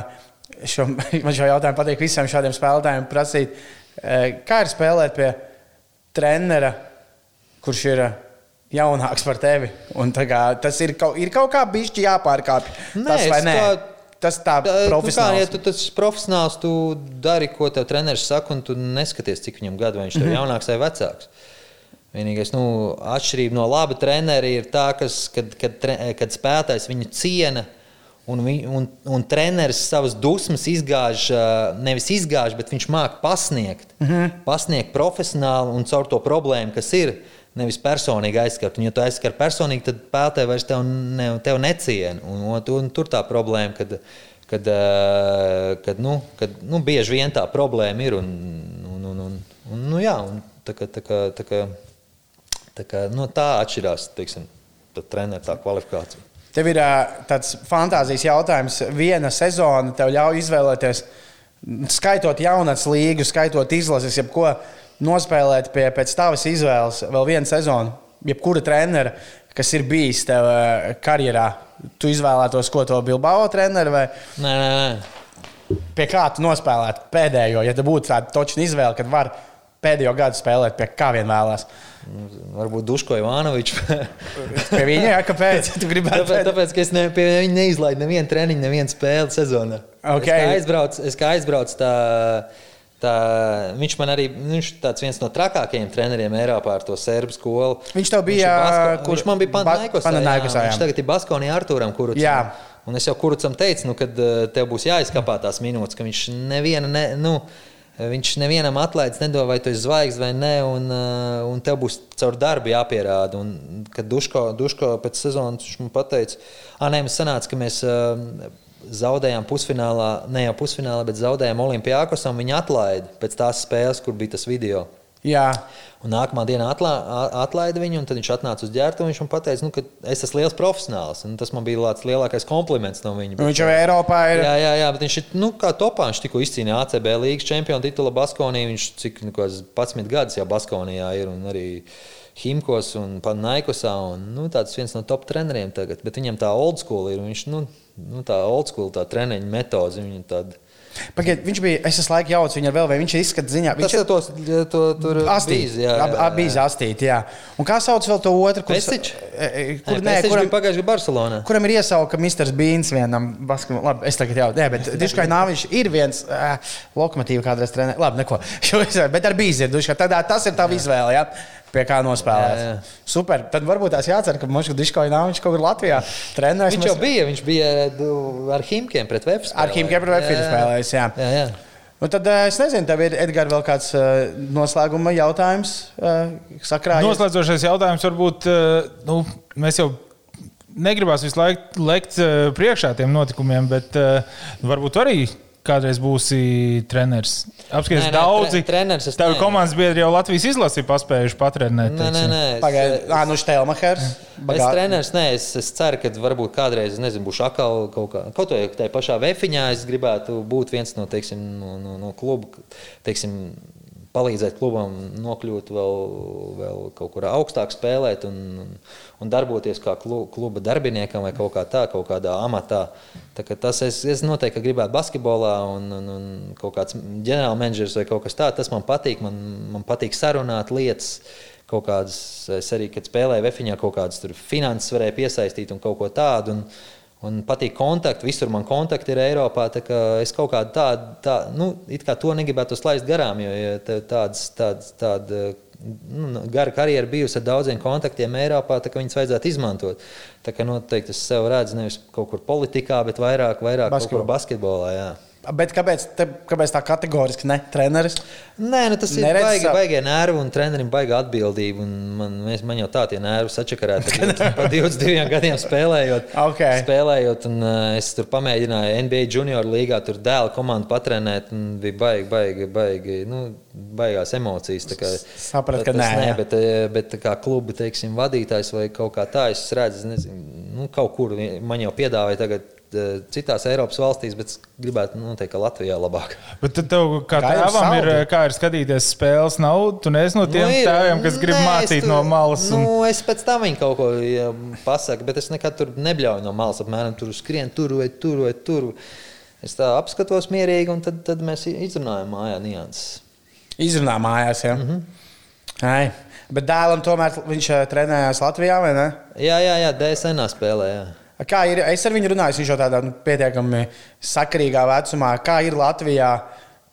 Šo, man šo jautājumu patīk visiem šādiem spēlētājiem prasīt. Eh, kā ir spēlēt pie trenera, kurš ir jaunāks par tevi? Kā, tas ir kaut, ir kaut kā bišķi jāpārkāpj. Tas vai nē? Kā tas tā profesionāls. Nu kā, ja tu tas profesionāls, tu dari, ko tev treneris saka, un tu neskaties, cik viņam gadu, vai viņš ir mm -hmm. jaunāks vai vecāks. Vienīgais, nu, atšķirība no laba trenera ir tā, kas, kad, kad, kad spēlētājs viņu ciena. Un, vi, un, un treneris savas dusmas izgāž, nevis izgāž, bet viņš māca pasniegt. Mm -hmm. Pasniegt profesionāli un caur to problēmu, kas ir nevis personīgi aizskart. Un, ja tu aizskar personīgi, tad spēlētāji vairs tev, ne, tev neciena. Un, un, un tur tā problēma, kad, kad, kad, nu, kad nu, bieži vien tā problēma ir. Un, un, un, un, un, nu, jā, un tā, kā, tā, kā, tā, kā, tā, kā, nu, tā atšķirās teiksim, treneru tā kvalifikācija. Tev ir tāds fantāzijas jautājums. Viena sezona tev ļauj izvēlēties, skaitot jaunatnes līgu, skaitot izlases, jebko nospēlēt pie, pēc tavas izvēles vēl vienu sezonu, jebkura trenera, kas ir bijis tev eh, karjerā, tu izvēlētos, ko to Bilbao treneru vai? Nē, nē, nē. Pie kā tu nospēlētu pēdējo, ja te būtu tāda točna izvēle, kad var pēdējo gadu spēlēt pie kā vien vēlās? Varbūt Duško Ivanovičs. pie viņa, jā, kāpēc? tāpēc, tāpēc, ka es ne, pie viņa neizlaidu nevienu treniņu, nevienu spēli sezonā. Okay. Es kā aizbraucu, es kā aizbraucu tā Tā, viņš man arī viņš viens no trakākajiem treneriem Eiropā ar to serbu skolu. Viņš tev bija. Basko, kur, viņš man bija Panaikosā. Viņš tagad ir Baskonī Artūram, kuru. Jā. Un es jau kurucam teicu, nu, kad eh, tev būs jāizkapā tās minūtes, ka viņš neviena, ne, nu, viņš nevienam atlaides nedod, vai tu esi zvaigznes vai nē, un, eh, un tev būs caur darbu jāpierāda. Un, kad Duško, Duško pēc sezonas viņš man pateica, ah, nē, mums sanāca, ka mēs zaudējām pusfinālā, ne jau pusfinālā, bet zaudējām Olimpijākosam. Viņi atlaida pēc tās spēles, kur bija tas video. Jā. Un nākamā dienā atlā, atlaida viņu, un tad viņš atnāca uz ģērbtu. Viņš man teica, nu, ka es esmu liels profesionāls. Tas man bija tāds lielākais kompliments no viņa. Bet, viņš jau Eiropā ir. Jā, jā, jā bet viņš ir nu, kā topā. Viņš tikko izcīnīja ACB līnijas čempionu titulu Baskonī. Viņš cik nu, 11 gadus jau Baskonijā ir. Arī Himkos un Panaikosā. Un, nu, tāds viens no top treneriem tagad. Bet viņam tā old school ir. Viņš, nu, nu, tā old school, tā treniņa metode. Pagaidiet, viņš bija. Es esmu laikam jauts viņu vēl, vai viņš ir izskatījis ziņā. Viņš ir tos, to, tur astīt, jā, jā, jā. bijis astīt, jā. Un kā sauc vēl to otru? Kurš Pesič? E, e, kur, nē, kuram bija pagājušajā gadā Barcelonā? Kuram ir iesauka Mr. Beans vienam basketbolam. Labi, es tagad jau, nē, bet Diškai Nāviņš ir viens uh, lokomotīva kādreiz trenē. Labi, neko. bet ar bīzi ir Diškai. Tādā tas ir tava izvēle, jā. Pie kā nospēlēt. Jā, jā. Super. Tad varbūt tās jācer, ka Moškas Diškoja nav viņš kaut kur Latvijā trenēs. Viņš jau mēs... bija, viņš bija ar Himkiem pret Vēfs. Ar Himkiem pret Vēfs spēlējis, jā. jā, jā. Nu, tad eh, es nezinu, tev ir Edgars vēl kāds uh, noslēguma jautājums uh, sakrā. Noslēdzošais jautājums varbūt nu, mēs jau negribās visu laiku lekt priekšā tiem notikumiem, bet varbūt arī kādreiz būsi treneris. Apskaties, nē, nē, daudzi tre, treneris. Tev komandas biedri jau Latvijas izlasi paspējuši patrenēt. Nē, nē, nē. Pagaidiet, ah, nu Štelmachers. Es treneris, nē, es, es ceru, ka varbūt kādreiz, es nezinu, būšu atkal kaut kā, kaut vai tajā pašā vefiņā, es gribētu būt viens no, teiksim, no, no, no klubu, teiksim, palīdzēt klubam nokļūt vēl, vēl kaut kur augstāk spēlēt un, un darboties kā kluba darbiniekam vai kaut kā tā, kaut kādā amatā. Tā tas es, es noteikti gribētu basketbolā un, un, un kaut kāds ģenerālmenedžers vai kaut kas tāds. Tas man patīk, man, man patīk sarunāt lietas. Kaut kādas, es arī, kad spēlēju Vēfiņā, kaut kādas finanses varēju piesaistīt un kaut ko tādu. Un, Un patīk kontakti, visur man kontakti ir Eiropā. Es kaut kādu tādu, tā, nu, kā to negribētu slaist garām, jo ja tādas, tādas, tāda nu, gara karjera bijusi ar daudziem kontaktiem Eiropā, tā viņas vajadzētu izmantot. Tā kā noteikti es sev redzu nevis kaut kur politikā, bet vairāk, vairāk Basketbol. basketbolā. Jā. Bet kāpēc, te, kāpēc tā kategoriski ne treneris? Nē, nu tas ir baigi, savu- baigie nervi un trenerim baigā atbildība. un Man, mēs, man jau tā tie nervi sačakarēti. Pa 22 gadiem spēlējot. Ok. spēlējot un, uh, es tur pamēģināju NBA junior līgā, tur dēlu komandu patrenēt. un Bija baigi, baigi, baigi nu, baigās emocijas. kā- Saprat, ka nē, jā. Bet, eh, bet kā kluba teiksim, vadītājs vai kaut kā tā, es redzu, nezinu, nu, kaut kur man jau piedāvāja tagad. Eh, Citās Eiropas valstīs, bet gribētu noteikt, ka Latvijā labāk. Bet tad tev, kā Gaidām tēvam, ir, saldu. kā ir skatīties spēles, nav. Tu neesi no tiem Nu, ir. tēviem, kas grib Nē, mācīt tur- no malas. Un... Nu, es pēc tam viņu kaut ko ja, pasaku, bet es nekad tur nebļauju no malas. Apmēram tur skrien, tur vai tur vai tur. Es tā apskatos mierīgi, un tad, tad mēs izrunājam mājā nianses. Izrunā mājās. Ja? Mm. -hmm. Ai. Bet dēlam tomēr viņš eh, trenējās Latvijā, vai ne? Jā, jā, jā DSN spēlē. Jā. Kā ir? Es ar viņu runāju, viņš jau tādā nu, pietiekami sakarīgā vecumā. Kā ir Latvijā?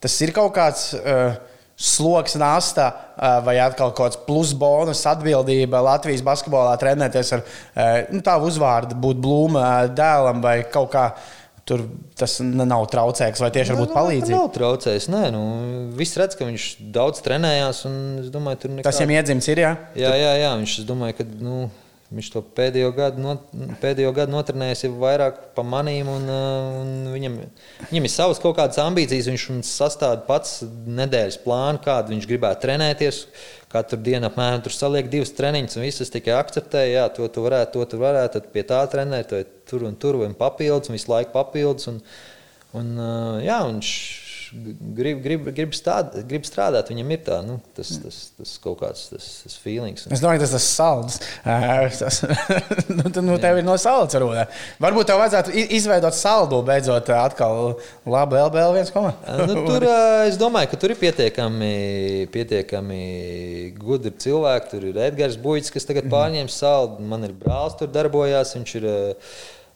Tas ir kaut kāds uh, sloks, nasta uh, vai atkal kaut kāds plus bonus atbildība Latvijas basketbolā trenēties ar uh, nu, tādu uzvārdu, būt blūma dēlam vai kaut kā. Tur tas nav traucēks, vai tieši varbūt Nu, palīdzība. Nav traucējis. Nē, nu, viss redz, ka viņš daudz trenējās. domāju, nekā... Tas viņam iedzimts ir. Jā? Jā, jā, jā, viņš es domāju, ka nu, viņš to pēdējo gadu, not, pēdējo gadu notrenējis vairāk pa manīm. Un, uh, un viņam, viņam ir savas kaut kādas ambīcijas. Viņš sastāv pats nedēļas plānu, kādu viņš gribētu trenēties. Katru dienu apmēram tur saliek divas treniņas, un visas tikai akceptēja, jā, to tu varētu, to tu varētu, tad pie tā trenēt, tur un tur, vai papildus, un visu laiku papildus. Un, un, uh, jā, un viņš grib, grib, grib, stād, grib strādāt, viņam ir tā, nu, tas, tas, tas kaut kāds tas, tas feelings. Es domāju, tas ir. Ē, Tas, nu, nu, tev ir no saldas runa. Varbūt tev vajadzētu izveidot saldu, beidzot, atkal labu LBL viens komats. Nu, tur es domāju, ka tur ir pietiekami, pietiekami gudri cilvēki. Tur ir Edgars Buļs, kas tagad pārņēma saldu. Man ir brālis, tur darbojās. Viņš ir ā,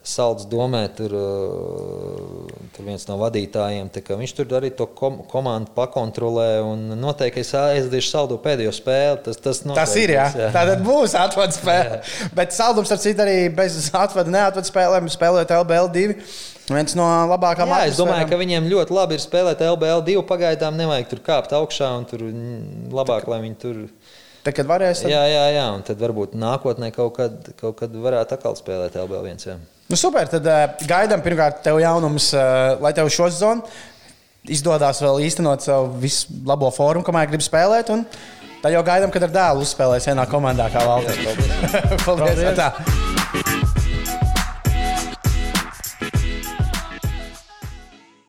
salds domē, tur, ā, tur viens no vadītājiem. tā Viņš tur arī to kom komandu pakontrolē. un Noteikti es aizdiešu saldu pēdējo spēli. Tas, tas, Tas noteikti ir, jā. būs, Tā tad būs atvada spēle. Bet saldums, ar citu, arī bez atvada, neatvada spēlēm, spēlējot LBL 2. Viens no labākajiem Jā, es domāju, ka viņiem ļoti labi ir spēlēt LBL 2. Pagaidām nevajag tur kāpt augšā un tur mm, labāk, lai viņi tur. Tad, kad varēs, tad... Jā, jā, jā, un tad varbūt nākotnē kaut kad, kaut kad varētu atkal spēlēt LBL 1. Jā. Nu, super, tad uh, gaidām pirmkārt tev jaunums, uh, lai tev šo sezonu izdodas vēl īstenot savu visu labo formu, kamēr grib spēlēt. Un tad jau gaidām, kad ar dēlu uzspēlēs vienā komandā kā Valtteri. Paldies! Paldies. Tā.